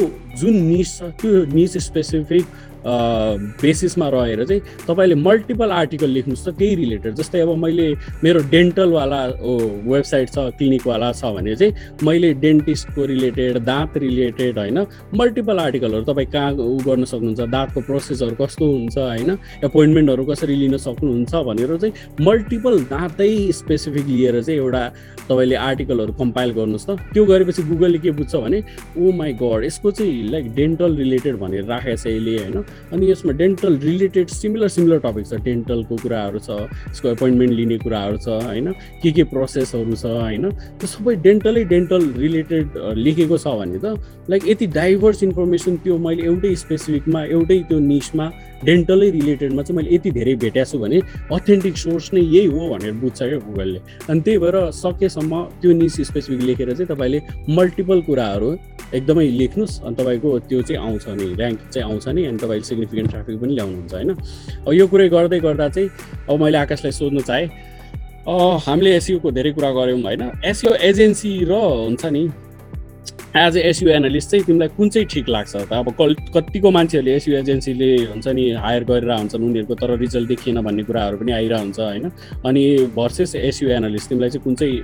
जुन निस छ त्यो निस स्पेसिफिक बेसिसमा रहेर चाहिँ तपाईँले मल्टिपल आर्टिकल लेख्नुहोस् त त्यही रिलेटेड जस्तै अब मैले मेरो डेन्टलवाला वेबसाइट छ क्लिनिकवाला छ भने चाहिँ मैले डेन्टिस्टको रिलेटेड दाँत रिलेटेड होइन मल्टिपल आर्टिकलहरू तपाईँ कहाँ उ गर्न सक्नुहुन्छ दाँतको प्रोसेसहरू कस्तो हुन्छ होइन एपोइन्टमेन्टहरू कसरी लिन सक्नुहुन्छ भनेर चाहिँ मल्टिपल दाँतै स्पेसिफिक लिएर चाहिँ एउटा तपाईँले आर्टिकलहरू कम्पाइल गर्नुहोस् त। त्यो गरेपछि गुगलले के बुझ्छ भने ओ माई गड यसको चाहिँ लाइक डेन्टल रिलेटेड भनेर राखेको छ यसले होइन। अनि यसमा dental related similar similar topic छ। डेन्टलको कुराहरू छ यसको एपोइन्टमेन्ट लिने कुराहरू छ होइन? के के प्रोसेसहरू छ होइन? त्यो सबै डेन्टलै डेन्टल रिलेटेड लेखेको छ भने त लाइक यति डाइभर्स इन्फर्मेसन त्यो मैले एउटै स्पेसिफिकमा एउटै त्यो निसमा डेन्टलै रिलेटेडमा चाहिँ मैले यति धेरै भेटेको छु भने अथेन्टिक सोर्स नै यही हो भनेर बुझ्छ क्या गुगलले अनि त्यही भएर सकेसम्म त्यो निस स्पेसिफिक लेखेर चाहिँ तपाईँले मल्टिपल कुराहरू एकदमै लेख्नुहोस् अनि तपाईँको त्यो चाहिँ आउँछ नि ऱ्याङ्क चाहिँ आउँछ नि अनि तपाईँले सिग्निफिकेन्ट ट्राफिक पनि ल्याउनुहुन्छ होइन? अब यो कुरै गर्दै गर्दा चाहिँ अब मैले आकाशलाई सोध्नु चाहेँ हामीले एसयुको धेरै कुरा गऱ्यौँ होइन? एसयु एजेन्सी र हुन्छ नि एज ए एसयु एनालिस्ट चाहिँ तिमीलाई कुन चाहिँ ठिक लाग्छ त? अब कल कतिको मान्छेहरूले एसयु एजेन्सीले हुन्छ नि हायर गरेर हुन्छन् उनीहरूको तर रिजल्ट देखिएन भन्ने कुराहरू पनि हुन्छ होइन? अनि भर्सेस एसयु एनालिस्ट तिमीलाई चाहिँ कुन चाहिँ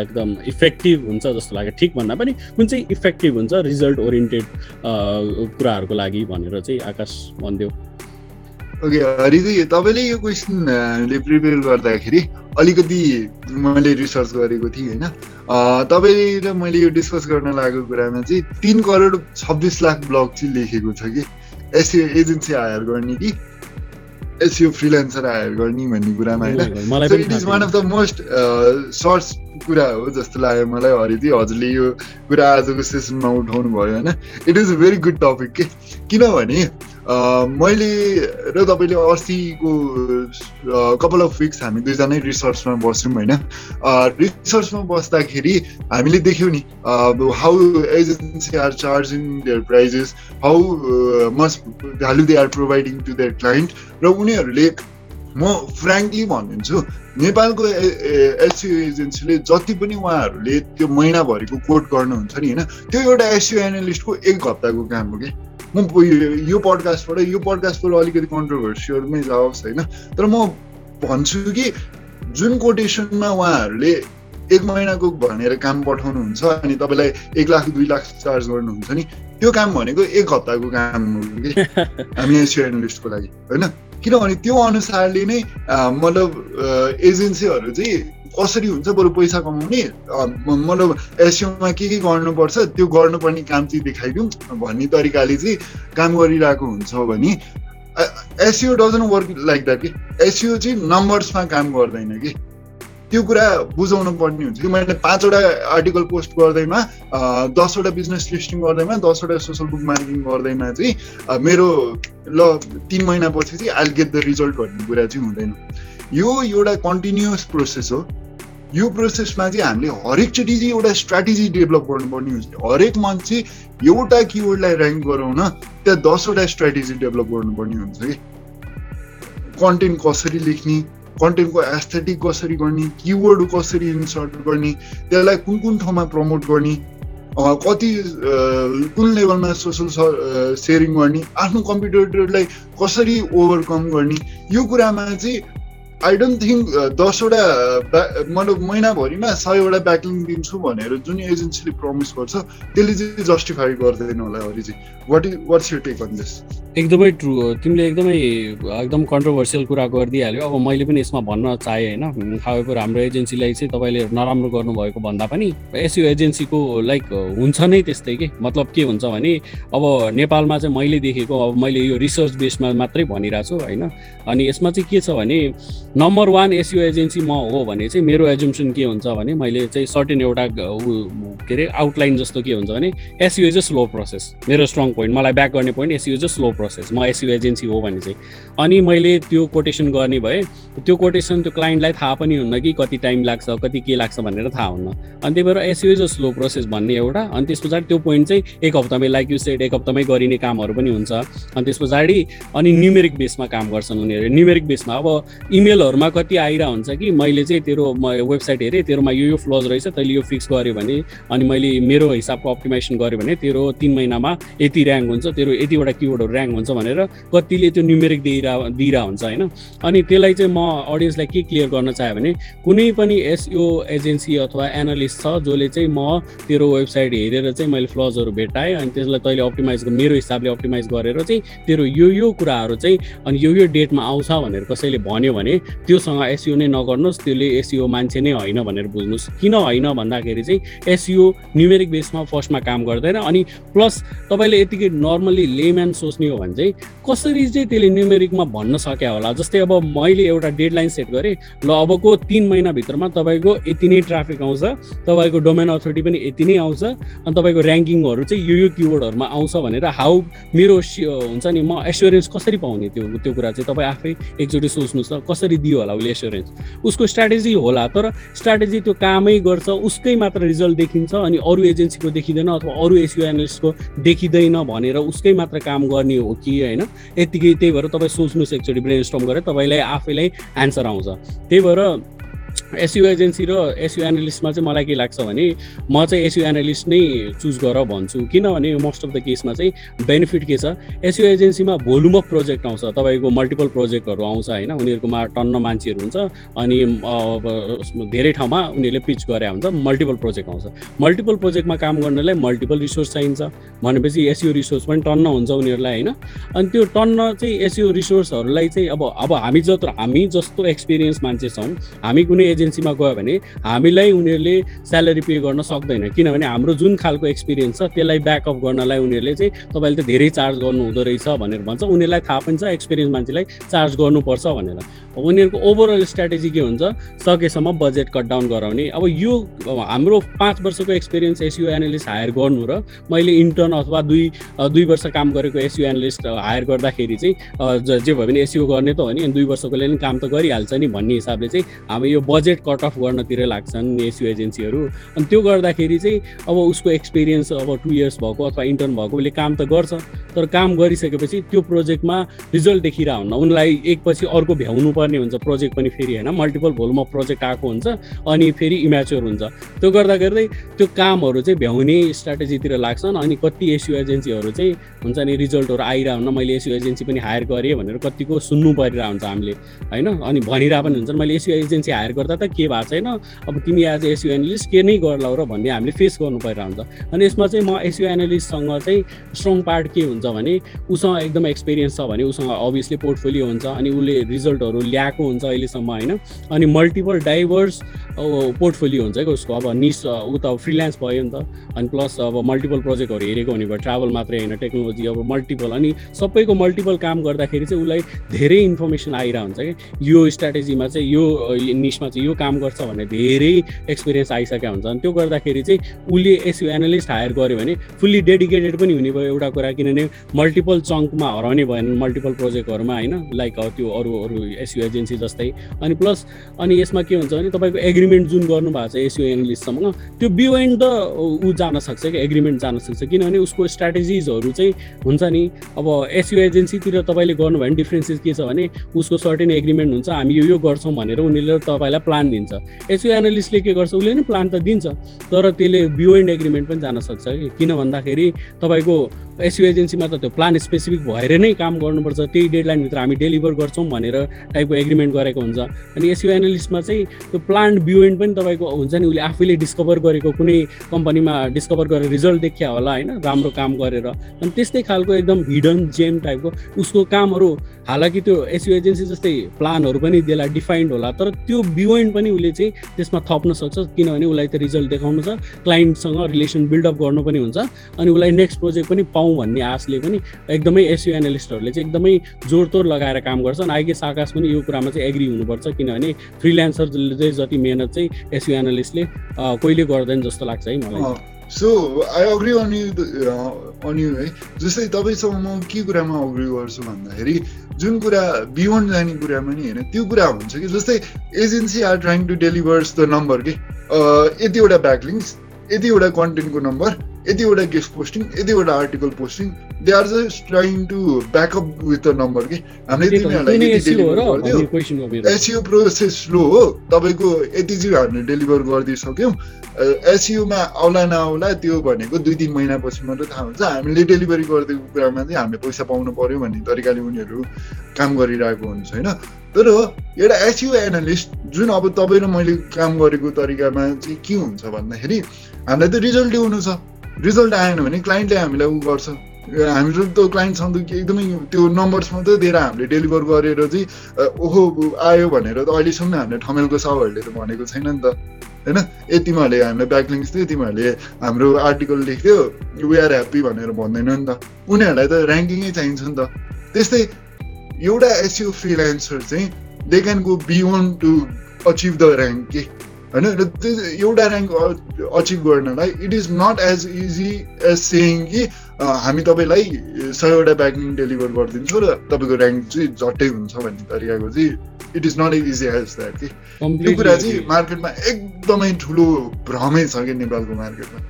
एकदम इफेक्टिभ हुन्छ जस्तो लाग्यो? ठिक भन्दा पनि कुन चाहिँ इफेक्टिभ हुन्छ रिजल्ट ओरिएन्टेड कुराहरूको लागि भनेर चाहिँ आकाश भनिदियो ओके हरिजी तपाईँले यो क्वेसनले प्रिपेयर गर्दाखेरि अलिकति मैले रिसर्च गरेको थिएँ होइन? तपाईँ र मैले यो डिस्कस गर्न लागेको कुरामा चाहिँ तिन करोड छब्बिस लाख ब्लग चाहिँ लेखेको छ कि? एसयो एजेन्सी हायर गर्ने कि? एसयो फ्रिलान्सर हायर गर्ने भन्ने कुरामा होइन? It is one of the most search कुरा हो जस्तो लाग्यो मलाई हरिजी हजुरले यो कुरा आजको सेसनमा उठाउनु भयो होइन? It is a very good topic के? किनभने मैले र तपाईँले अस्तिको कपाल अफ विक्स हामी दुईजनै रिसर्चमा बस्यौँ होइन। रिसर्चमा बस्दाखेरि हामीले देख्यौँ नि how agency are charging their prices how much value they are providing to their client र उनीहरूले म फ्रेङ्कली भनिदिन्छु नेपालको एसयु एजेन्सीले जति पनि उहाँहरूले त्यो महिनाभरिको कोट गर्नुहुन्छ नि होइन त्यो एउटा एसयु एनालिस्टको एक हप्ताको काम हो कि। म यो पडकास्टबाट यो पडकास्टबाट अलिकति कन्ट्रोभर्सियलमै जाओस् होइन? तर म भन्छु कि जुन कोटेसनमा उहाँहरूले एक महिनाको भनेर काम पठाउनुहुन्छ अनि तपाईँलाई एक लाख दुई लाख चार्ज गर्नुहुन्छ नि त्यो काम भनेको एक हप्ताको काम हो कि? हामी एनालिस्टको लागि होइन? किनभने त्यो अनुसारले नै मतलब एजेन्सीहरू चाहिँ कसरी हुन्छ बरु पैसा कमाउने? मतलब एसियोमा के के गर्नुपर्छ? त्यो गर्नुपर्ने काम चाहिँ देखाइदिउँ भन्ने तरिकाले चाहिँ काम गरिरहेको हुन्छ भने SEO doesn't work like that कि? एसियो चाहिँ नम्बर्समा काम गर्दैन कि? त्यो कुरा बुझाउनु पर्ने हुन्छ कि? मैले पाँचवटा आर्टिकल पोस्ट गर्दैमा दसवटा बिजनेस लिस्टिङ गर्दैमा दसवटा सोसल बुक मार्केटिङ गर्दैमा चाहिँ मेरो ल तिन महिनापछि चाहिँ आइल गेट द रिजल्ट भन्ने कुरा चाहिँ हुँदैन। यो एउटा कन्टिन्युस प्रोसेस हो। यो प्रोसेसमा चाहिँ हामीले हरेकचोटि चाहिँ एउटा स्ट्राटेजी डेभलप गर्नुपर्ने हुन्छ। हरेक मान्छे एउटा किवर्डलाई ऱ्याङ्क गराउन त्यहाँ दसवटा स्ट्राटेजी डेभलप गर्नुपर्ने हुन्छ कि। कन्टेन्ट कसरी लेख्ने कन्टेन्टको एस्थेटिक कसरी गर्ने किवर्ड कसरी इन्सर्ट गर्ने त्यसलाई कुन कुन ठाउँमा प्रमोट गर्ने कति कुन लेभलमा सोसल सेयरिङ गर्ने आफ्नो कम्प्युटरलाई कसरी ओभरकम गर्ने यो कुरामा चाहिँ आई डोन्ट थिङ्क दसवटा मतलब महिनाभरिमा सयवटा ब्याकलिङ दिन्छु भनेर जुन एजेन्सीले प्रमिस गर्छ त्यसले चाहिँ जस्टिफाई गर्दैन होला हरि चाहिँ what is what's you take on this एकदमै ट्रु हो। तिमीले एकदमै एकदम कन्ट्रोभर्सियल कुरा गरिदिइहाल्यो। अब मैले पनि यसमा भन्न चाहेँ होइन? हावेपर हाम्रो एजेन्सीलाई चाहिँ तपाईँले नराम्रो गर्नुभएको भन्दा पनि एसयु एजेन्सीको लाइक हुन्छ नै त्यस्तै के? मतलब के हुन्छ भने अब नेपालमा चाहिँ मैले देखेको अब मैले यो रिसर्च बेसमा मात्रै भनिरहेको छु होइन? अनि यसमा चाहिँ के छ भने नम्बर वान एसयु एजेन्सी म हो भने चाहिँ मेरो एजुम्सन के हुन्छ भने मैले चाहिँ सर्टेन एउटा के अरे आउटलाइन जस्तो के हुन्छ भने SEO is a slow process मेरो स्ट्रङ पोइन्ट मलाई ब्याक गर्ने point SEO is a slow process म एसयु एजेन्सी हो भने चाहिँ। अनि मैले त्यो कोटेसन गर्ने भए त्यो कोटेसन त्यो क्लाइन्टलाई थाहा पनि हुन्न कि कति टाइम लाग्छ कति के लाग्छ भनेर थाहा हुन्न। अनि त्यही भएर SEO is a slow process भन्ने एउटा अनि त्यस पछाडि त्यो पोइन्ट चाहिँ एक हप्तामै लाइक यु सेड एक हप्तामै गरिने कामहरू पनि हुन्छ। अनि त्यस पछाडि अनि न्युमेरिक बेसमा काम गर्छन् उनीहरू। न्युमेरिक बेसमा अब इमेलहरूमा कति आइरहेको हुन्छ कि? मैले चाहिँ तेरो म वेबसाइट हेरेँ तेरोमा यो यो फ्लज रहेछ तैँले यो फिक्स गर्यो भने अनि मैले मेरो हिसाबको अप्टिमाइजेसन गरेँ भने तेरो तिन महिनामा यति ऱ्याङ्क हुन्छ तेरो यतिवटा किवर्डहरू ऱ्याङ्क हुन्छ भनेर कतिले त्यो न्युमेरिक दिइरह दिइरह हुन्छ होइन? अनि त्यसलाई चाहिँ म अडियन्सलाई के क्लियर गर्न चाहेँ भने कुनै पनि एसयो एजेन्सी अथवा एनालिस्ट छ जसले चाहिँ म तेरो वेबसाइट हेरेर चाहिँ मैले फ्लजहरू भेटाएँ अनि त्यसलाई तैँले अप्टिमाइज मेरो हिसाबले अप्टिमाइज गरेर चाहिँ तेरो यो यो कुराहरू चाहिँ अनि यो यो डेटमा आउँछ भनेर कसैले भन्यो भने त्योसँग एसइओ नै नगर्नुहोस् त्यसले एसइओ मान्छे नै होइन भनेर बुझ्नुहोस्। किन होइन भन्दाखेरि चाहिँ एसइओ न्युमेरिक बेसमा फर्स्टमा काम गर्दैन अनि प्लस तपाईँले यतिकै नर्मल्ली लेम्यान सोच्ने हो भने चाहिँ कसरी चाहिँ त्यसले न्युमेरिकमा भन्न सक्यो होला? जस्तै अब मैले एउटा डेडलाइन सेट गरेँ ल अबको तिन महिनाभित्रमा तपाईँको यति नै ट्राफिक आउँछ तपाईँको डोमेन अथोरिटी पनि यति नै आउँछ अनि तपाईँको ऱ्याङ्किङहरू चाहिँ यो यो किवर्डहरूमा आउँछ भनेर हाउ मेरो हुन्छ नि म एस्योरेन्स कसरी पाउने त्यो त्यो कुरा चाहिँ तपाईँ आफै एकचोटि सोच्नुहोस् त कसरी दियो होला उसले एस्योरेन्स उसको स्ट्राटेजी होला तर स्ट्राटेजी त्यो कामै गर्छ उसकै मात्र रिजल्ट देखिन्छ अनि अरू एजेन्सीको देखिँदैन अथवा अरू एसियो एनालिस्टको देखिँदैन भनेर उसकै मात्र काम गर्ने हो कि होइन यत्तिकै त्यही भएर तपाईँ सोच्नुहोस् एकचोटि ब्रेन स्टर्म गरेर तपाईँलाई आफैलाई एन्सर आउँछ। त्यही भएर एसयु एजेन्सी र एसयु एनालिस्टमा चाहिँ मलाई के लाग्छ भने म चाहिँ एसयु एनालिस्ट नै चुज गर भन्छु। किनभने मोस्ट अफ द केसमा चाहिँ बेनिफिट के छ? एसयु एजेन्सीमा भोल्युम अफ प्रोजेक्ट आउँछ तपाईँको मल्टिपल प्रोजेक्टहरू आउँछ होइन उनीहरूकोमा टन्न मान्छेहरू हुन्छ अनि धेरै ठाउँमा उनीहरूले पिच गरे हुन्छ मल्टिपल प्रोजेक्ट आउँछ। मल्टिपल प्रोजेक्टमा काम गर्नलाई मल्टिपल रिसोर्स चाहिन्छ। भनेपछि एसयु रिसोर्स पनि टन्न हुन्छ उनीहरूलाई होइन। अनि त्यो टन्न चाहिँ एसयु रिसोर्सहरूलाई चाहिँ अब अब हामी जत्रो हामी जस्तो एक्सपिरियन्स मान्छे छौँ हामी कुनै एजेन्सीमा गयो भने हामीलाई उनीहरूले स्यालेरी पे गर्न सक्दैन। किनभने हाम्रो जुन खालको एक्सपिरियन्स छ त्यसलाई ब्याकअप गर्नलाई उनीहरूले चाहिँ तपाईँले त धेरै चार्ज गर्नु हुँदो रहेछ भनेर भन्छ। उनीहरूलाई थाहा पनि छ एक्सपिरियन्स मान्छेलाई चार्ज गर्नुपर्छ भनेर। उनीहरूको ओभरअल स्ट्राटेजी के हुन्छ? सकेसम्म बजेट कट डाउन गराउने। अब यो हाम्रो पाँच वर्षको एक्सपिरियन्स एसयु एनालिस्ट हायर गर्नु र मैले इन्टर्न अथवा दुई दुई वर्ष काम गरेको एसयु एनालिस्ट हायर गर्दाखेरि चाहिँ ज- भयो भने एसयु गर्ने त हो नि दुई वर्षकोले पनि काम त गरिहाल्छ नि भन्ने हिसाबले चाहिँ हामी यो बजेट कट अफ गर्नतिर लाग्छन् एसयु एजेन्सीहरू। अनि त्यो गर्दाखेरि चाहिँ अब उसको एक्सपिरियन्स अब टु इयर्स भएको अथवा इन्टर्न भएको उसले काम त गर्छ तर काम गरिसकेपछि त्यो प्रोजेक्टमा रिजल्ट देखिरह हुन्न उनलाई एकपछि अर्को भ्याउनु पर्ने हुन्छ प्रोजेक्ट पनि फेरि होइन? मल्टिपल भोलमा प्रोजेक्ट आएको हुन्छ अनि फेरि इम्याच्योर हुन्छ। त्यो गर्दा गर्दै त्यो कामहरू चाहिँ भ्याउने स्ट्राटेजीतिर लाग्छन् अनि कति एसयु एजेन्सीहरू चाहिँ हुन्छ नि रिजल्टहरू आइरह हुन्न मैले एसयु एजेन्सी पनि हायर गरेँ भनेर कतिको सुन्नु परिरहेको हुन्छ हामीले होइन? अनि भनिरहेको पनि हुन्छ मैले एसयु एजेन्सी हायर गर्दा त के भएको छैन? अब तिमी आज एसयु एनालिस्ट के नै गर्लाउ र भन्ने हामीले फेस गर्नु परिरहेको हुन्छ अनि यसमा चाहिँ म एसयु एनालिस्टसँग चाहिँ स्ट्रङ पार्ट के हुन्छ भने उसँग एकदम एक्सपिरियन्स छ भने उसँग अभियसली पोर्टफोलियो हुन्छ अनि उसले रिजल्टहरू ल्याएको हुन्छ अहिलेसम्म होइन? अनि मल्टिपल डाइभर्स पोर्टफोलियो हुन्छ क्या उसको। अब निस ऊ त फ्रिल्यान्स भयो नि त। अनि प्लस अब मल्टिपल प्रोजेक्टहरू हेरेको हुने भयो ट्राभल मात्रै होइन टेक्नोलोजी अब मल्टिपल अनि सबैको मल्टिपल काम गर्दाखेरि चाहिँ उसलाई धेरै इन्फर्मेसन आइरहेको हुन्छ कि? यो स्ट्राटेजीमा चाहिँ यो निसमा चाहिँ यो काम गर्छ भन्ने धेरै एक्सपिरियन्स आइसकेको हुन्छ अनि त्यो गर्दाखेरि चाहिँ उसले एसयु एनालिस्ट हायर गर्यो भने फुल्ली डेडिकेटेड पनि हुने भयो एउटा कुरा किनभने मल्टिपल चङ्कमा हराउने भएन मल्टिपल प्रोजेक्टहरूमा होइन लाइक त्यो अरू अरू एसयु एजेन्सी जस्तै। अनि प्लस अनि यसमा के हुन्छ भने तपाईँको एग्रिमेन्ट जुन गर्नुभएको छ एसयु एनालिस्टसँग त्यो बियोइन्ड द ऊ जान सक्छ कि एग्रिमेन्ट जान सक्छ। किनभने उसको स्ट्राटेजिजहरू चाहिँ हुन्छ नि अब एसयु एजेन्सीतिर तपाईँले गर्नुभयो भने डिफ्रेन्सेस के छ भने उसको सर्टेन एग्रिमेन्ट हुन्छ हामी यो यो गर्छौँ भनेर उनीहरूले तपाईँलाई प्लान दिन्छ। एसयु एनालिस्टले के गर्छ उसले नि प्लान त दिन्छ तर त्यसले बियोइन्ड एग्रिमेन्ट पनि जान सक्छ कि। किन भन्दाखेरि तपाईँको एसयु एजेन्सीमा त त्यो प्लान स्पेसिफिक भएर नै काम गर्नुपर्छ। त्यही डेडलाइनभित्र हामी डेलिभर गर्छौँ भनेर टाइपको एग्रिमेन्ट गरेको हुन्छ। अनि एसयु एनालिस्टमा चाहिँ त्यो प्लान बियोइन्ड पनि तपाईँको हुन्छ नि उसले आफैले डिस्कभर गरेको कुनै कम्पनीमा डिस्कभर गरेर रिजल्ट देखिया होला होइन राम्रो काम गरेर। अनि त्यस्तै खालको एकदम हिडन जेम टाइपको उसको कामहरू हालाकि त्यो एसयु एजेन्सी जस्तै प्लानहरू पनि त्यसलाई डिफाइन्ड होला तर त्यो बियोइन्ड पनि उसले चाहिँ त्यसमा थप्न सक्छ किनभने उसलाई त रिजल्ट देखाउनु छ क्लाइन्टसँग रिलेसन बिल्डअप गर्नु पनि हुन्छ अनि उसलाई नेक्स्ट प्रोजेक्ट पनि पाऊँ भन्ने आशले पनि एकदमै एसयु एनालिस्टहरूले चाहिँ एकदमै जोडतोड लगाएर काम गर्छन्। आइगेस आकाश पनि यो कुरामा चाहिँ एग्री हुनुपर्छ किनभने फ्रिल्यान्सरले चाहिँ जति मेहनत चाहिँ एसयु एनालिस्टले कहिले गर्दैन जस्तो लाग्छ है मलाई। So I agree on you on you है जस्तै तपाईँसँग म के कुरामा अग्री गर्छु भन्दाखेरि जुन कुरा बियोन्ड जाने कुरामा नि होइन त्यो कुरा हुन्छ कि? जस्तै agency are trying to delivers the number के? यतिवटा ब्याकलिङ्स यतिवटा कन्टेन्टको नम्बर यतिवटा guest posting यतिवटा article posting they are just trying to backup with the number के हामीले एसियो प्रोसेस स्लो हो तपाईँको यति चाहिँ हामीले डेलिभर गरिदिइसक्यौँ। एसियुमा आउला नआउला त्यो भनेको दुई तिन महिनापछि मात्रै थाहा हुन्छ। हामीले डेलिभरी गरिदिएको कुरामा चाहिँ हामीले पैसा पाउनु पऱ्यो भन्ने तरिकाले उनीहरू काम गरिरहेको हुन्छ होइन? तर एउटा एसियु एनालिस्ट जुन अब तपाईँ र मैले काम गरेको तरिकामा चाहिँ के हुन्छ भन्दाखेरि हामीलाई त रिजल्ट ल्याउनु छ। रिजल्ट आएन भने क्लाइन्टले हामीलाई उ गर्छ। हामीहरू त क्लाइन्टसँग एकदमै त्यो नम्बर्स मात्रै दिएर हामीले डेलिभर गरेर चाहिँ ओहो आयो भनेर त अहिलेसम्म हामीले ठमेलको साउहरूले त भनेको छैन नि त। होइन? ए तिमीहरूले हामीलाई ब्याकलिङ्स थियो तिमीहरूले हाम्रो आर्टिकल लेख्थ्यो आर ह्याप्पी भनेर भन्दैन नि त। उनीहरूलाई त ऱ्याङ्किङै चाहिन्छ नि त। त्यस्तै एउटा एसियो फ्रिलान्सर चाहिँ they can go beyond to achieve the rank के होइन र त्यो एउटा ऱ्याङ्क अचिभ गर्नलाई it is not as easy as saying कि हामी तपाईँलाई सयवटा ब्याकिङ डेलिभर गरिदिन्छौँ र तपाईँको ऱ्याङ्क चाहिँ झट्टै हुन्छ भन्ने तरिकाको चाहिँ it is not easy as that कि। त्यो कुरा चाहिँ मार्केटमा एकदमै ठुलो भ्रमै छ कि नेपालको मार्केटमा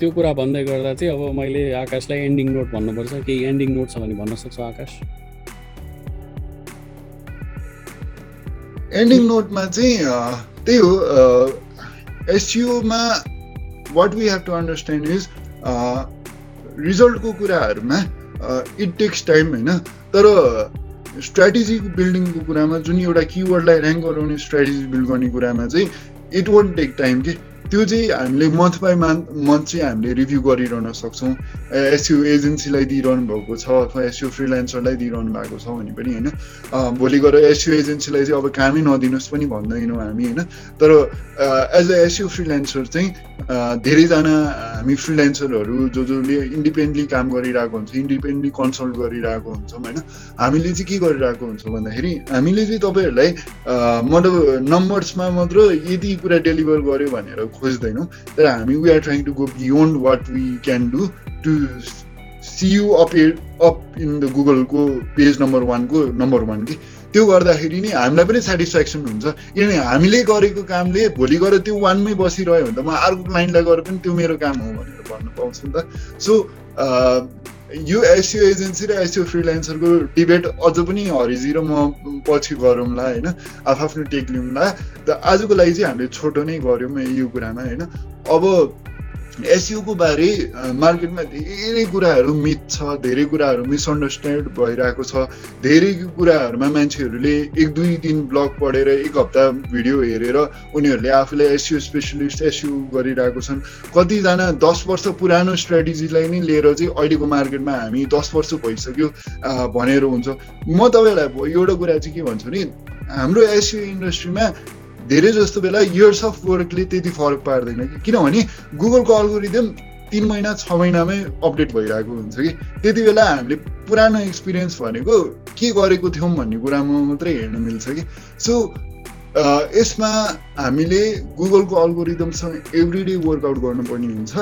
त्यो कुरा भन्दै गर्दा चाहिँ अब मैले आकाशलाई एन्डिङ नोट भन्नुपर्छ। केही एन्डिङ नोट छ भने भन्न सक्छु आकाश? एन्डिङ नोटमा चाहिँ त्यही हो एसयुमा what we have to understand is रिजल्टको कुराहरूमा इट टेक्स टाइम होइन? तर स्ट्राटेजी बिल्डिङको कुरामा जुन एउटा किवर्डलाई ऱ्याङ्क गराउने स्ट्राटेजी बिल्ड गर्ने कुरामा चाहिँ इट वन्ट टेक टाइम के? त्यो चाहिँ हामीले मन्थ बाई मन्थ मन्थ चाहिँ हामीले रिभ्यू गरिरहन सक्छौँ। एसयु एजेन्सीलाई दिइरहनु भएको छ अथवा एसयु फ्रिलान्सरलाई दिइरहनु भएको छ भने पनि होइन। भोलि गएर एसयु एजेन्सीलाई चाहिँ अब कामै नदिनुहोस् पनि भन्दैनौँ हामी होइन। तर एज अ एसयु फ्रिलान्सर चाहिँ धेरैजना हामी फ्रिलान्सरहरू जो जसले इन्डिपेन्डेन्टली काम गरिरहेको हुन्छ इन्डिपेन्डेन्टली कन्सल्ट गरिरहेको हुन्छौँ होइन? हामीले चाहिँ के गरिरहेको हुन्छ भन्दाखेरि हामीले चाहिँ तपाईँहरूलाई मतलब नम्बर्समा मात्र यदि कुरा डेलिभर गर्यो भनेर खोज्दैनौँ तर हामी we are trying to go beyond what we can do to see you up up in the गुगलको पेज नम्बर वानको नम्बर वान कि त्यो गर्दाखेरि नि हामीलाई पनि सेटिस्फ्याक्सन हुन्छ। किनभने हामीले गरेको कामले भोलि गएर त्यो वानमै बसिरह्यो भने त म अर्को क्लाइन्टलाई गएर पनि त्यो मेरो काम हो भनेर भन्न पाउँछु नि त। सो यो एसियो एजेन्सी र एसियो फ्रिलान्सरको डिबेट अझ पनि हरिजी र म पछि गरौँला होइन? आफ्नो टेक लिउँला त आजको लागि चाहिँ हामीले छोटो नै गऱ्यौँ यो कुरामा होइन? अब एसियोको बारे मार्केटमा धेरै कुराहरू मिथ छ धेरै कुराहरू मिसअन्डरस्ट्यान्ड भइरहेको छ। धेरै कुराहरूमा मान्छेहरूले एक दुई दिन ब्लग पढेर एक हप्ता भिडियो हेरेर उनीहरूले आफूलाई एसियो स्पेसलिस्ट एसियो गरिरहेको छन्। कतिजना दस वर्ष पुरानो स्ट्राटेजीलाई नै लिएर चाहिँ अहिलेको मार्केटमा हामी दस वर्ष भइसक्यो भनेर हुन्छ। म तपाईँहरूलाई एउटा कुरा चाहिँ के भन्छु नि हाम्रो एसियो इन्डस्ट्रीमा धेरै जस्तो बेला इयर्स अफ वर्कले त्यति फरक पार्दैन कि। किनभने गुगलको अल्गोरिदम तिन महिना छ महिनामै अपडेट भइरहेको हुन्छ कि। त्यति बेला हामीले पुरानो एक्सपिरियन्स भनेको के गरेको थियौँ भन्ने कुरामा मात्रै हेर्न मिल्छ कि। सो यसमा हामीले गुगलको अल्गोरिदमसँग एभ्री डे वर्कआउट गर्नुपर्ने हुन्छ।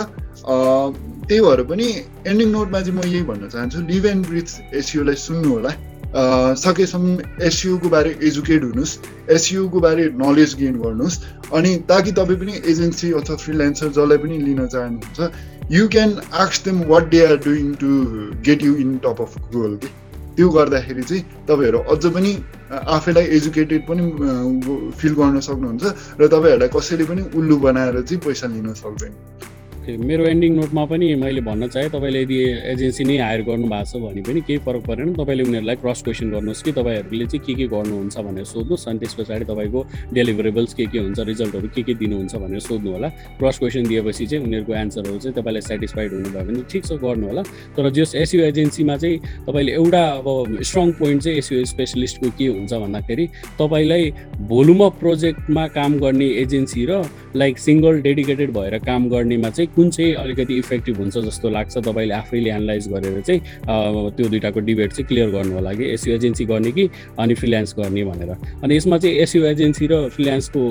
त्यही भएर पनि एन्डिङ नोटमा चाहिँ म यही भन्न चाहन्छु। लिभ एन्ड ब्रिथ एसियोलाई सुन्नु होला सकेसम्म एसयुको बारे एजुकेट हुनुहोस् एसयुको बारे नलेज गेन गर्नुहोस् अनि ताकि तपाईँ पनि एजेन्सी अथवा फ्रिल्यान्सर जसलाई पनि लिन चाहनुहुन्छ you can आक्स them what they are doing to get you in top of Google कि त्यो गर्दाखेरि चाहिँ तपाईँहरू अझ पनि आफैलाई एजुकेटेड पनि फिल गर्न सक्नुहुन्छ र तपाईँहरूलाई कसैले पनि उल्लु बनाएर चाहिँ पैसा लिन सक्दैन। मेरो एन्डिङ नोटमा पनि मैले भन्न चाहेँ तपाईँले यदि एजेन्सी नै हायर गर्नु भएको छ भने पनि केही फरक परेन। तपाईँले उनीहरूलाई क्रस क्वेसन गर्नुहोस् कि तपाईँहरूले चाहिँ के के गर्नुहुन्छ भनेर सोध्नुहोस् अनि त्यस पछाडि तपाईँको डेलिभरेबल्स के के हुन्छ रिजल्टहरू के के दिनुहुन्छ भनेर सोध्नु होला। क्रस क्वेसन दिएपछि चाहिँ उनीहरूको एन्सरहरू चाहिँ तपाईँलाई सेटिस्फाइड हुनुभयो भने ठिक छ गर्नु होला। तर जस एसयु एजेन्सीमा चाहिँ तपाईँले एउटा अब स्ट्रङ पोइन्ट चाहिँ एसयु स्पेसलिस्टको के हुन्छ भन्दाखेरि तपाईँलाई भोलुम प्रोजेक्टमा काम गर्ने एजेन्सी र लाइक सिङ्गल डेडिकेटेड भएर काम गर्नेमा चाहिँ कुन चाहिँ अलिकति इफेक्टिभ हुन्छ जस्तो लाग्छ तपाईँले आफैले एनालाइज गरेर चाहिँ त्यो दुइटाको डिबेट चाहिँ क्लियर गर्नु होला कि एसयु एजेन्सी गर्ने कि अनि फ्रिल्यान्स गर्ने भनेर। अनि यसमा चाहिँ एसयु एजेन्सी र फ्रिल्यान्सको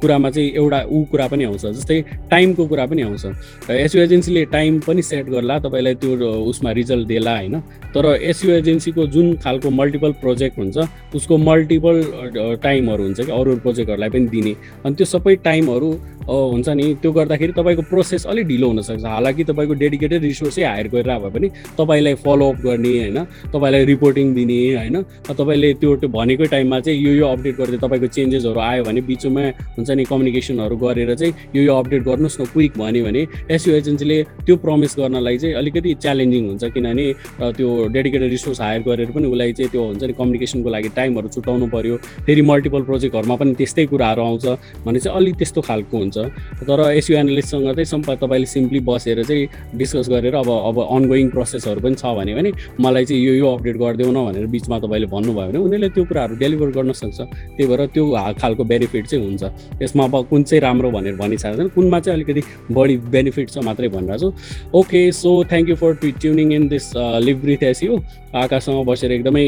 कुरामा चाहिँ एउटा ऊ कुरा पनि आउँछ जस्तै टाइमको कुरा पनि आउँछ। एसयु एजेन्सीले टाइम पनि सेट गर्ला तपाईँलाई त्यो उसमा रिजल्ट देला होइन? तर एसयु एजेन्सीको जुन खालको मल्टिपल प्रोजेक्ट हुन्छ उसको मल्टिपल टाइमहरू हुन्छ कि अरू प्रोजेक्टहरूलाई पनि दिने। अनि त्यो सबै टाइमहरू हुन्छ नि त्यो गर्दाखेरि तपाईँको प्रोसेस अलिक ढिलो हुनसक्छ हालाकि तपाईँको डेडिकेटेड रिसोर्सै हायर गरेर भए पनि तपाईँलाई फलोअप गर्ने होइन तपाईँलाई रिपोर्टिङ दिने होइन तपाईँले त्यो भनेकै टाइममा चाहिँ यो यो अपडेट गर्दै तपाईँको चेन्जेसहरू आयो भने बिचमा हुन्छ नि कम्युनिकेसनहरू गरेर चाहिँ यो यो अपडेट गर्नुहोस् न क्विक भन्यो भने एसयु एजेन्सीले त्यो प्रमिस गर्नलाई चाहिँ अलिकति च्यालेन्जिङ हुन्छ। किनभने त्यो डेडिकेटेड रिसोर्स हायर गरेर पनि उसलाई चाहिँ त्यो हुन्छ नि कम्युनिकेसनको लागि टाइमहरू छुट्याउनु पऱ्यो फेरि मल्टिपल प्रोजेक्टहरूमा पनि त्यस्तै कुराहरू आउँछ भने चाहिँ अलिक त्यस्तो खालको हुन्छ। तर एसयु एनालिस्टसँग चाहिँ सम्प तपाईँले सिम्पली बसेर चाहिँ डिस्कस गरेर अब अब अनगोइङ प्रोसेसहरू पनि छ भने पनि मलाई चाहिँ यो यो अपडेट गरिदेऊ न भनेर बिचमा तपाईँले भन्नुभयो भने उनीहरूले त्यो कुराहरू डेलिभर गर्न सक्छ। त्यही भएर त्यो खालको बेनिफिट चाहिँ हुन्छ। यसमा अब कुन चाहिँ राम्रो भनेर भनिसकेको छैन कुनमा चाहिँ अलिकति बढी बेनिफिट छ मात्रै भनिरहेको छु। Okay so thank you for tuning in this live breathe SEO आकाशसँग बसेर एकदमै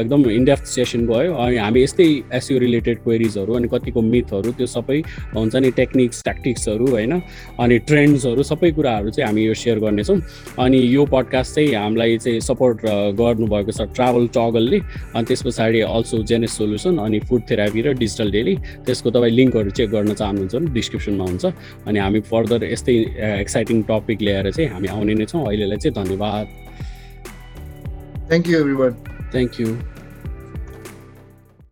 एकदम इन्डेप्थ सेसन भयो अनि हामी यस्तै एसयु रिलेटेड क्वेरिजहरू अनि कतिको मिथहरू त्यो सबै हुन्छ नि टेक्निक्स ट्याक्टिक्सहरू होइन? अनि ट्रेन्ड्सहरू सबै कुराहरू चाहिँ हामी यो सेयर गर्नेछौँ। अनि यो पडकास्ट चाहिँ हामीलाई चाहिँ सपोर्ट गर्नुभएको छ ट्राभल टगलले अनि त्यस पछाडि अल्सो जेनेस सोल्युसन अनि फुड थेरापी र डिजिटल डेली त्यसको तपाईँ लिङ्कहरू चेक गर्न चाहनुहुन्छ भने डिस्क्रिप्सनमा हुन्छ। अनि हामी फर्दर यस्तै एक्साइटिङ टपिक ल्याएर चाहिँ हामी आउने नै छौँ। अहिलेलाई चाहिँ धन्यवाद। Thank you every thank you